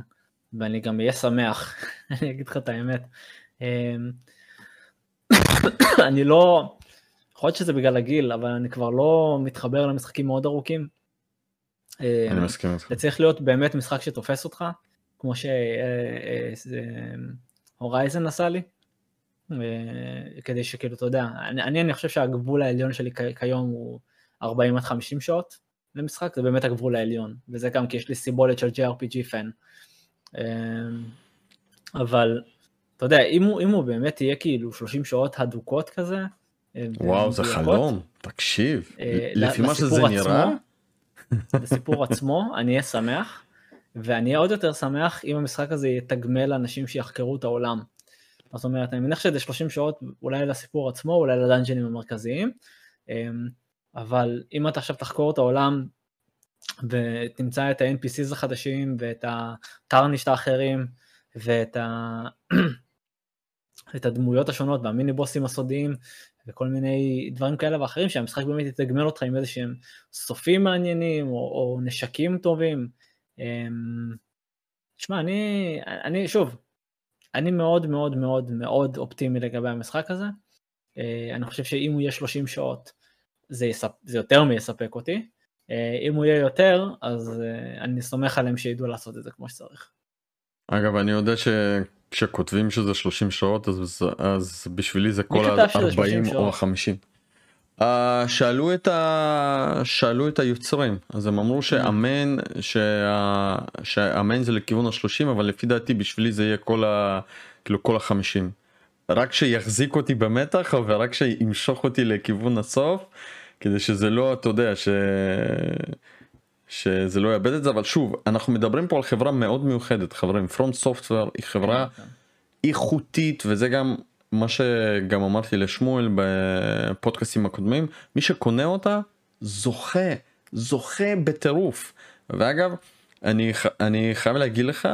ואני גם אהיה שמח, אני אגיד לך את האמת. אמ, אני לא, יכול להיות שזה בגלל הגיל, אבל אני כבר לא מתחבר למשחקים מאוד ארוכים. אני אמ, מסכים איתך. זה צריך להיות באמת משחק שתופס אותך, כמו שהורייזן עשה לי, אה, כדי שכאילו, אתה יודע, אני, אני, אני חושב שהגבול העליון שלי כיום הוא 40 עד 50 שעות למשחק, זה באמת הגבול העליון, וזה גם כי יש לי סיבולת של JRPG פן. אה, אבל, אתה יודע, אם הוא, אם הוא באמת יהיה כאילו 30 שעות הדוקות כזה, אה, וואו זה חלום תקשיב. אה, לפי מה שזה נראה? לסיפור עצמו, אני אהיה שמח, ואני אהיה עוד יותר שמח אם המשחק הזה יתגמל אנשים שיחקרו את העולם. זאת אומרת, אני מניח שזה 30 שעות אולי לסיפור עצמו, אולי לדאנג'נים המרכזיים, אמ, אבל אם אתה עכשיו תחקור את העולם ותמצא את ה-NPCs החדשים ואת הטרנישט האחרים ואת ה... את הדמויות השונות והמיני בוסים הסודיים וכל מיני דברים כאלה ואחרים שהמשחק באמת יתגמל אותך עם איזה שהם סופים מעניינים או, או נשקים טובים. אמ, שמע, אני, אני שוב, אני מאוד מאוד מאוד מאוד אופטימי לגבי המשחק הזה. אה, אני חושב שאם הוא יהיה 30 שעות זה, יספ... זה יותר מיספק אותי. אה, אם הוא יהיה יותר אז אה, אני סומך עליהם שידעו לעשות את זה כמו שצריך. אגב אני יודע שכשכותבים שזה 30 שעות אז, אז בשבילי זה כל כתב שזה 30 ה-40 או שעות? ה-50. Uh, שאלו את ה... שאלו את היוצרים אז הם אמרו שאמן שה... שהאמן זה לכיוון ה-30 אבל לפי דעתי בשבילי זה יהיה כל ה... כאילו כל ה-50. רק שיחזיק אותי במתח ורק שימשוך אותי לכיוון הסוף כדי שזה לא אתה יודע ש... שזה לא יאבד את זה אבל שוב אנחנו מדברים פה על חברה מאוד מיוחדת חברים From Software היא חברה כן. איכותית וזה גם מה שגם אמרתי לשמואל בפודקאסים הקודמים מי שקונה אותה זוכה זוכה בטירוף ואגב אני אני חייב להגיד לך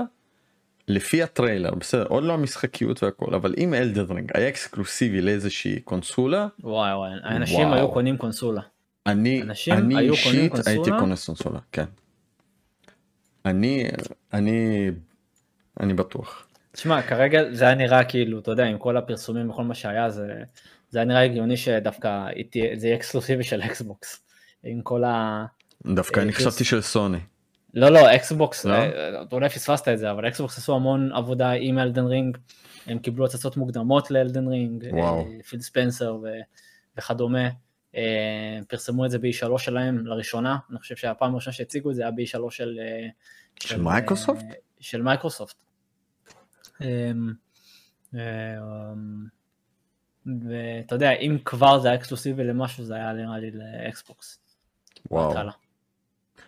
לפי הטריילר בסדר עוד לא המשחקיות והכל אבל אם Elden Ring היה אקסקלוסיבי לאיזושהי קונסולה וואי וואי, אנשים וואו. היו קונים קונסולה. אני אני אישית? הייתי קונה קונסולה כן. אני אני אני בטוח. תשמע, כרגע זה היה נראה כאילו, אתה יודע, עם כל הפרסומים וכל מה שהיה, זה, זה היה נראה הגיוני שדווקא זה יהיה אקסקלוסיבי של אקסבוקס. עם כל ה... דווקא אה, אני פרס- חשבתי של סוני. לא, לא, אקסבוקס, לא? אה, אולי פספסת את זה, אבל אקסבוקס עשו המון עבודה עם Elden Ring, הם קיבלו הצצות מוקדמות ל Elden Ring. אה, פיל ספנסר ו- וכדומה. אה, פרסמו את זה ב-E3 שלהם לראשונה, אני חושב שהפעם הראשונה שהציגו את זה היה ב-E3 של... אה, של מייקרוסופט? אה, של מייקרוסופט. אמ, אה, ואתה יודע, אם כבר זה היה אקסקלוסיבי למשהו, זה היה נראה לי לאקסבוקס. וואו. בהתחלה.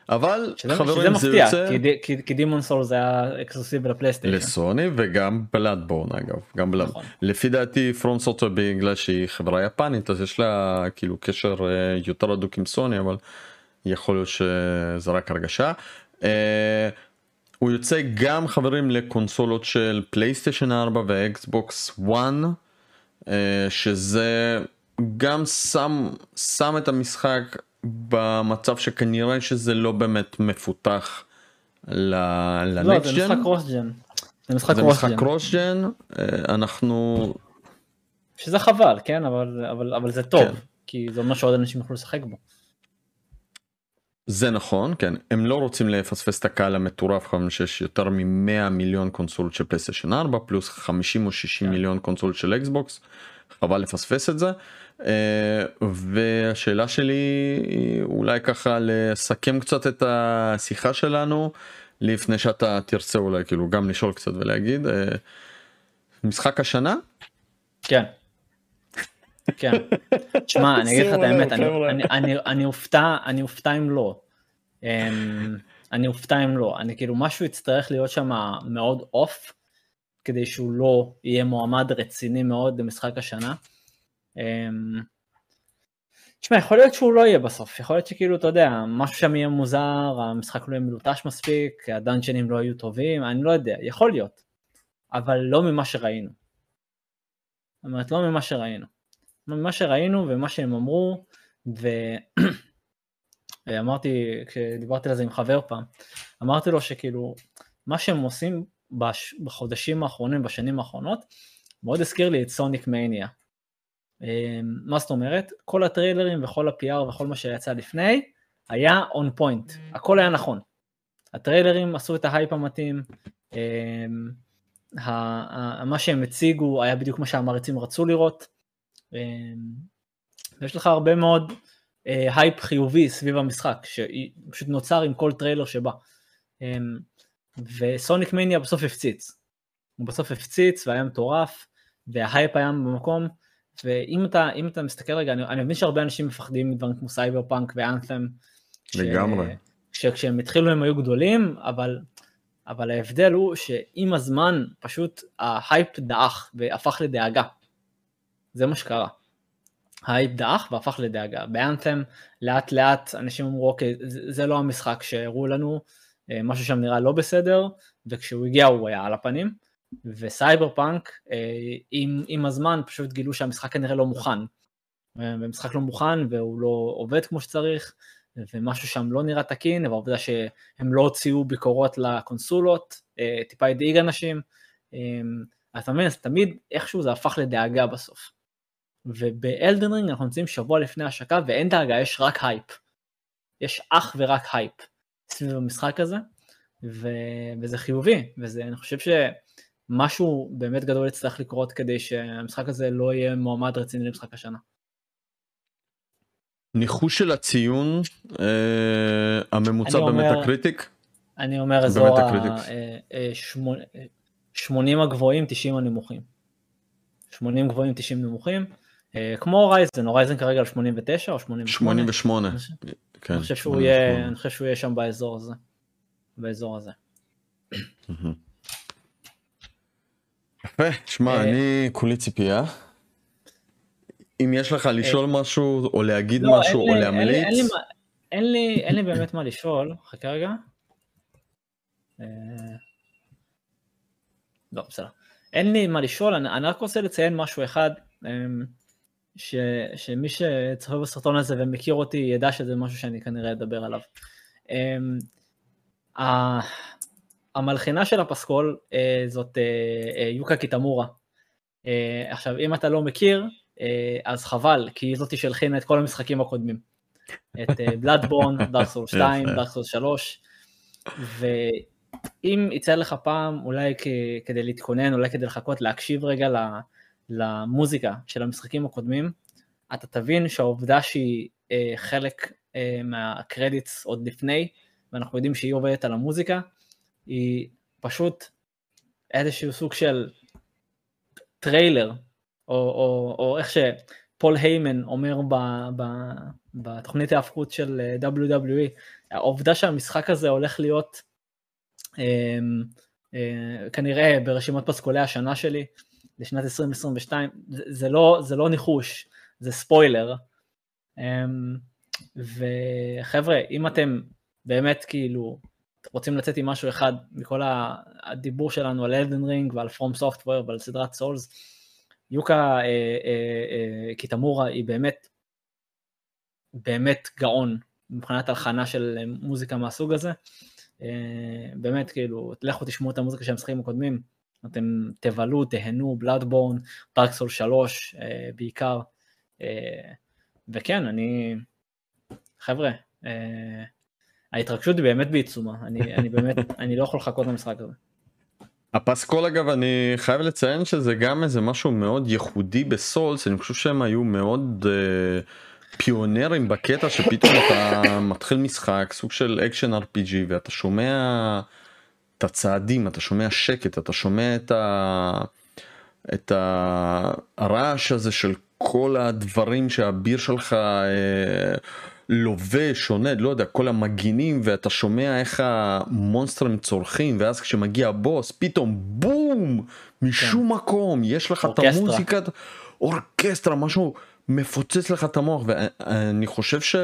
אבל שזה, חברים שזה זה מפתיע, יוצא כי, כי, כי Demon's Souls זה היה אקסקלוסיבי לפלייסטיישן. לסוני וגם Bloodborne אגב גם Blood נכון. לפי דעתי FromSoftware בגלל שהיא חברה יפנית אז יש לה כאילו קשר אה, יותר הדוק עם סוני אבל יכול להיות שזה רק הרגשה. אה, הוא יוצא גם חברים לקונסולות של פלייסטיישן 4 ואקסבוקס 1 אה, שזה גם שם שם את המשחק במצב שכנראה שזה לא באמת מפותח לא, לנקסט זה ג'ן. משחק קרוס ג'ן. זה משחק זה קרוס ג'ן. אה, אנחנו שזה חבל, כן, אבל, אבל, אבל זה טוב, כן. כי זה אומר שעוד אנשים יוכלו לשחק בו. זה נכון כן הם לא רוצים לפספס את הקהל המטורף כמובן שיש יותר מ-100 מיליון קונסולות של פלייסטיישן 4 פלוס 50 או 60 כן. מיליון קונסולות של אקסבוקס חבל לפספס את זה אה, והשאלה שלי היא אולי ככה לסכם קצת את השיחה שלנו לפני שאתה תרצה אולי כאילו גם לשאול קצת ולהגיד אה, משחק השנה כן. כן. תשמע, אני אגיד לך את האמת, אני- חבר'ה. אני- אני- אני אופתע, אני אופתע אם לא. אמ, אני אופתע אם לא. אני כאילו, משהו יצטרך להיות שם מאוד אוף, כדי שהוא לא יהיה מועמד רציני מאוד למשחק השנה. אמ, תשמע, יכול להיות שהוא לא יהיה בסוף, יכול להיות שכאילו, אתה יודע, משהו שם יהיה מוזר, המשחק לא יהיה מלוטש מספיק, הדאנג'נים לא יהיו טובים, אני לא יודע, יכול להיות, אבל לא ממה שראינו. זאת אומרת, לא ממה שראינו. ממה שראינו ומה שהם אמרו, ואמרתי, כשדיברתי על זה עם חבר פעם, אמרתי לו שכאילו, מה שהם עושים. בחודשים האחרונים, בשנים האחרונות, מאוד הזכיר לי את סוניק מניה. מה זאת אומרת? כל הטריילרים וכל ה-PR וכל מה שיצא לפני, היה און פוינט, הכל היה נכון. הטריילרים עשו את ההייפ המתאים, אמ, מה שהם הציגו היה בדיוק מה שהמעריצים רצו לראות. אמ, ויש לך הרבה מאוד אה, הייפ חיובי סביב המשחק, שפשוט נוצר עם כל טריילר שבא. אמ, ו Sonic Mania בסוף הפציץ. הוא בסוף הפציץ והיה מטורף, וההייפ היה במקום, ואם אתה, אתה מסתכל רגע, אני, אני מבין שהרבה אנשים מפחדים מדברים כמו Cyberpunk ו Anthem. לגמרי. כשהם התחילו הם היו גדולים, אבל, אבל ההבדל הוא שעם הזמן פשוט ההייפ דעך והפך לדאגה. זה מה שקרה. ההייפ דעך והפך לדאגה. ב Anthem לאט לאט אנשים אמרו אוקיי זה, זה לא המשחק שהראו לנו, אה, משהו שם נראה לא בסדר, וכשהוא הגיע הוא היה על הפנים. וסייבר פאנק אה, עם, עם הזמן פשוט גילו שהמשחק כנראה לא מוכן. אה, ומשחק לא מוכן והוא לא עובד כמו שצריך, ומשהו שם לא נראה תקין, והעובדה שהם לא הוציאו ביקורות לקונסולות, אה, טיפה הדאיג אנשים. אתה מבין, אז תמיד איכשהו זה הפך לדאגה בסוף. וב Elden Ring אנחנו נמצאים שבוע לפני השקה ואין דאגה, יש רק הייפ. יש אך ורק הייפ סביב המשחק הזה, ו... וזה חיובי, וזה, אני חושב שמשהו באמת גדול יצטרך לקרות כדי שהמשחק הזה לא יהיה מועמד רציני למשחק השנה. ניחוש של הציון אה, הממוצע אני אומר- ב Metacritic אני אומר אזור ה- ה critics. אה, אה, אה, 80 הגבוהים, 90 הנמוכים. 80 גבוהים, 90 נמוכים. אה, כמו Horizon, Horizon כרגע על 89 או 88. 88. אני חושב- כן, אני חושב שהוא 88. יהיה, אני חושב שהוא יהיה שם באזור הזה. באזור הזה. יפה, שמע, אה, אני כולי ציפייה. אם יש לך לשאול משהו או להגיד לא, משהו או להמליץ, אין לי, באמת מה לשאול, חכה רגע. אה, לא, בסדר. אין לי מה לשאול, אני, אני רק רוצה לציין משהו אחד, ש, שמי שצופה בסרטון הזה ומכיר אותי ידע שזה משהו שאני כנראה אדבר עליו. המלחינה של הפסקול אה, זאת אה, אה, יוקה קיטמורה. עכשיו, אם אתה לא מכיר, אז חבל, כי היא זאתי שהלחינה את כל המשחקים הקודמים. את בלאדבורן, דארק סול 2, יפה. דארק סול 3, ואם יצא לך פעם, אולי כ- כדי להתכונן, אולי כדי לחכות, להקשיב רגע למוזיקה של המשחקים הקודמים, אתה תבין שהעובדה שהיא אה, חלק אה, מהקרדיטס עוד לפני, ואנחנו יודעים שהיא עובדת על המוזיקה, היא פשוט איזשהו סוג של טריילר, או, או, או איך ש... פול היימן אומר ב, ב, בתוכנית ההיאבקות של אה, WWE, העובדה שהמשחק הזה הולך להיות אה, אה, כנראה ברשימות פסקולי השנה שלי לשנת 2022, זה, זה, לא, זה לא ניחוש, זה ספוילר. אה, וחבר'ה, אם אתם באמת כאילו רוצים לצאת עם משהו אחד מכל הדיבור שלנו על אלדן רינג ועל פרום סופטוור ועל סדרת סולס, יוקה אה, אה, אה, קיטמורה היא באמת, באמת גאון מבחינת הלחנה של מוזיקה מהסוג הזה. אה, באמת כאילו, לכו תשמעו את המוזיקה של המשחקים הקודמים, אתם תבלו, תהנו, בלאדבורן, דארק סול 3 אה, בעיקר. אה, וכן, אני, חבר'ה, אה, ההתרגשות היא באמת בעיצומה, אני, אני באמת, אני לא יכול לחכות למשחק הזה. הפסקול אגב אני חייב לציין שזה גם איזה משהו מאוד ייחודי ב Souls אני חושב שהם היו מאוד אה, פיונרים בקטע שפתאום אתה מתחיל משחק סוג של אקשן RPG ואתה שומע את הצעדים אתה שומע שקט אתה שומע את, ה... את הרעש הזה של כל הדברים שהגיבור שלך. אה, לובש, שונה, לא יודע, כל המגינים ואתה שומע איך המונסטרים צורחים ואז כשמגיע הבוס פתאום בום משום כן. מקום יש לך אורקסטרה. את המוזיקה, אורקסטרה, משהו מפוצץ לך את המוח ואני חושב ש...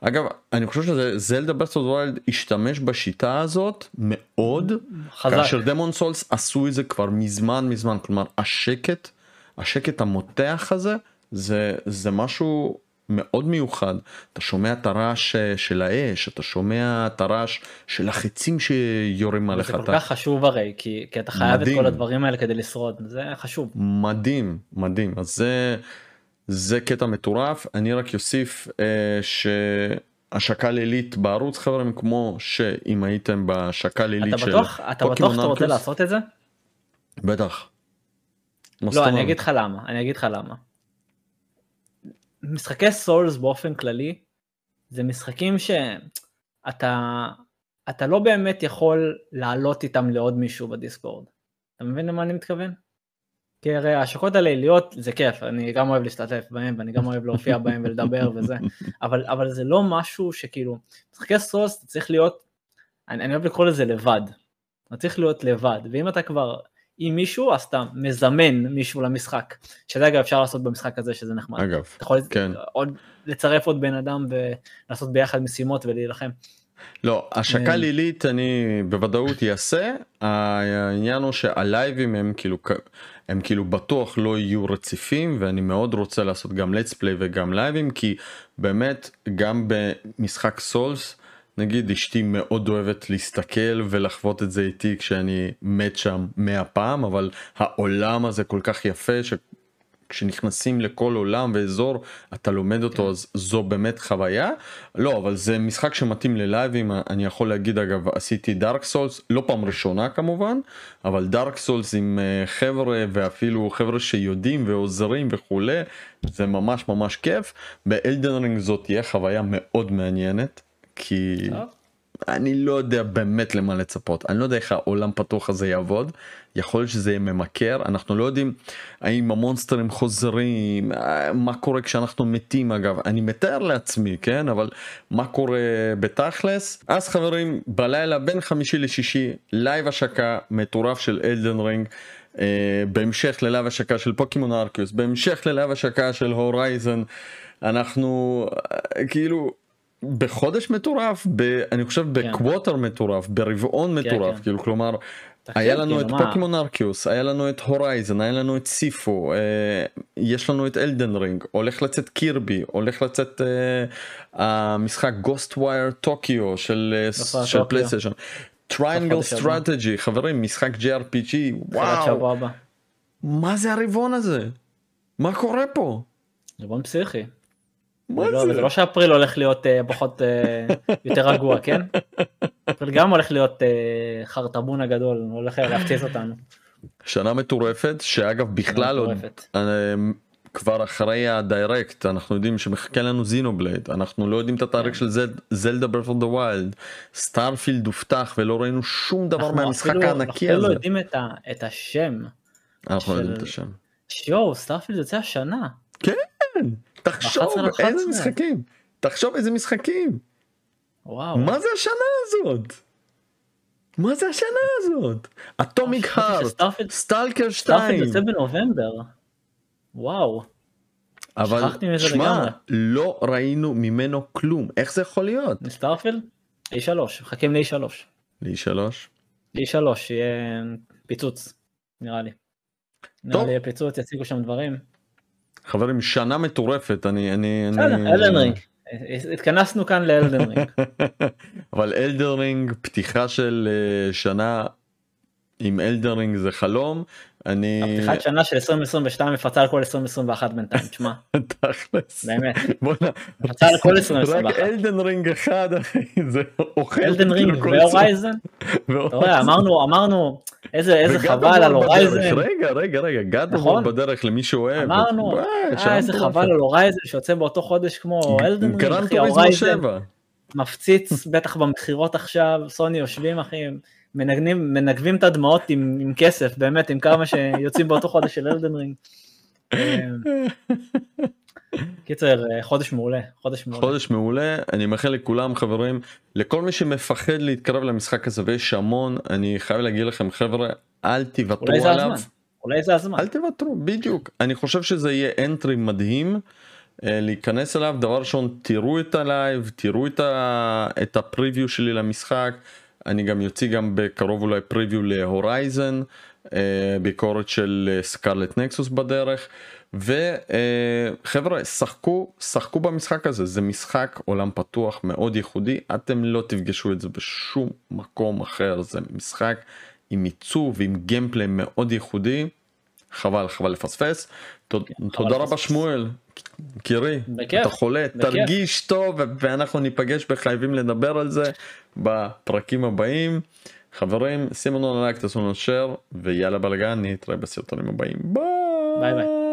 אגב אני חושב שזה Zelda Breath of the Wild השתמש בשיטה הזאת מאוד חזק כאשר דמון סולס עשו את זה כבר מזמן מזמן כלומר השקט השקט המותח הזה זה זה משהו מאוד מיוחד אתה שומע את הרעש אה, של האש אתה שומע את הרעש של החצים שיורים עליך. זה כל כך חשוב הרי כי, כי אתה חייב מדהים. את כל הדברים האלה כדי לשרוד זה חשוב. מדהים מדהים אז זה זה קטע מטורף אני רק אוסיף אה, שהשקה לילית בערוץ חברים כמו שאם הייתם בשקה לילית של בטוח, אתה בטוח שאתה רוצה לעשות את זה? בטח. לא אני אגיד לך למה אני אגיד לך למה. משחקי סולס באופן כללי זה משחקים שאתה אתה לא באמת יכול לעלות איתם לעוד מישהו בדיסקורד. אתה מבין למה אני מתכוון? כי הרי ההשקות הליליות זה כיף, אני גם אוהב להשתתף בהם ואני גם אוהב להופיע בהם ולדבר וזה, אבל, אבל זה לא משהו שכאילו, משחקי סולס אתה צריך להיות, אני, אני אוהב לקרוא לזה לבד, אתה צריך להיות לבד, ואם אתה כבר עם מישהו אז אתה מזמן מישהו למשחק שזה אגב אפשר לעשות במשחק הזה שזה נחמד. אגב, אתה יכול כן. עוד לצרף עוד בן אדם ולעשות ביחד משימות ולהילחם. לא השקה אה, לילית אני בוודאות אעשה העניין הוא שהלייבים הם כאילו הם כאילו בטוח לא יהיו רציפים ואני מאוד רוצה לעשות גם let's play וגם לייבים כי באמת גם במשחק סולס נגיד אשתי מאוד אוהבת להסתכל ולחוות את זה איתי כשאני מת שם מאה פעם אבל העולם הזה כל כך יפה שכשנכנסים לכל עולם ואזור אתה לומד אותו כן. אז זו באמת חוויה לא אבל זה משחק שמתאים ללייבים אני יכול להגיד אגב עשיתי דארק סולס לא פעם ראשונה כמובן אבל דארק סולס עם אה, חבר'ה ואפילו חבר'ה שיודעים ועוזרים וכולי זה ממש ממש כיף ב Elden Ring זאת תהיה חוויה מאוד מעניינת. כי טוב. אני לא יודע באמת למה לצפות. אני לא יודע איך העולם פתוח הזה יעבוד. יכול להיות שזה יהיה ממכר. אנחנו לא יודעים האם המונסטרים חוזרים מה קורה כשאנחנו מתים אגב. אני מתאר לעצמי כן? אבל מה קורה בתכלס? אז חברים בלילה בין חמישי לשישי לייב השקה מטורף של Elden Ring. אה, בהמשך ללייב השקה של Pokemon Arceus בהמשך ללייב השקה של Horizon אנחנו אה, כאילו בחודש מטורף, ב, אני חושב כן. ב quarter מטורף, ברבעון כן, מטורף, כן. כאילו כלומר, היה לנו את Pokemon Arceus, היה לנו את Horizon, היה לנו את Sifu, אה, יש לנו את Elden Ring, הולך לצאת Kirby, הולך לצאת אה, המשחק Ghostwire Tokyo של, אה, של PlayStation. Triangle Strategy חברים משחק JRPG וואו מה זה הרבעון הזה מה קורה פה. רבעון פסיכי. לא, זה? לא שאפריל הולך להיות אה, פחות אה, יותר רגוע, כן? אפריל גם הולך להיות אה, הרבעון הגדול, הולך להפציץ אותנו. שנה מטורפת, שאגב בכלל עוד, כבר אחרי ה Direct, אנחנו יודעים שמחכה לנו Xenoblade, אנחנו לא יודעים את התאריך כן. של Zelda Breath of the Wild, סטארפילד הובטח ולא ראינו שום דבר מהמשחק הענקי הזה. אנחנו לא יודעים את, השם. אנחנו לא יודעים את השם. שיואו, סטארפילד יוצא השנה. כן. תחשוב 11 על איזה 11. משחקים תחשוב איזה משחקים וואו. מה זה השנה הזאת מה זה השנה הזאת אטומיק חשבתי הארט סטלקר סטארפילד 2 יוצא בנובמבר. וואו. אבל שמע. לא ראינו ממנו כלום איך זה יכול להיות Starfield? E3, מחכים ל-E3. ל-E שלוש E3 יהיה פיצוץ, נראה לי. נראה טוב. לי יהיה פיצוץ, יציגו שם דברים. חברים שנה מטורפת אני אני אני- Elden Ring. התכנסנו כאן ל Elden Ring. אבל Elden Ring פתיחה של אה, שנה עם Elden Ring זה חלום אני הפתיחת שנה של 2022 מפצה על כל 2021 בינתיים, תשמע, תכלס באמת. בוא'נה מפצה על כל רק 2021. אלדן רינג אחד אחי זה אוכל אלדן רינג והורייזן. אתה רואה, אמרנו, אמרנו, איזה חבל על. הורייזן, רגע רגע רגע גאד נכון. בדרך למי שאוהב אמרנו, אה שנה איזה. חבל על הורייזן שיוצא באותו חודש כמו אלדן רינג, אחי, הורייזן 7 מפציץ בטח במכירות עכשיו, סוני יושבים אחי, מנגנים, מנגבים את הדמעות עם, עם כסף, באמת, עם כמה שיוצאים באותו חודש של אלדן רינג. אה, קיצר, אה, חודש מעולה, חודש מעולה. חודש מעולה אני מאחל לכולם חברים לכל מי שמפחד להתקרב למשחק הזה ויש המון אני חייב להגיד לכם חבר'ה אל תוותרו אולי זה עליו הזמן, אולי זה הזמן. אל תוותרו בדיוק אני חושב שזה יהיה entry מדהים אה, להיכנס אליו דבר ראשון תראו את הלייב תראו את, ה... את ה preview שלי למשחק אני גם יוציא גם בקרוב אולי preview ל Horizon אה, ביקורת של אה, סקרלט נקסוס בדרך. וחבר'ה שחקו שחקו במשחק הזה. זה משחק עולם פתוח מאוד ייחודי. אתם לא תפגשו את זה בשום מקום אחר. זה משחק עם עיצוב עם גיימפליי מאוד ייחודי. חבל חבל לפספס. כן, תודה רבה. שמואל. קירי אתה חולה בכיף. תרגיש טוב ואנחנו ניפגש בחייבים לדבר על זה בפרקים הבאים. חברים שימו לנו לייק תעשו לנו share ויאללה בלאגן נתראה בסרטונים הבאים. ביי ביי.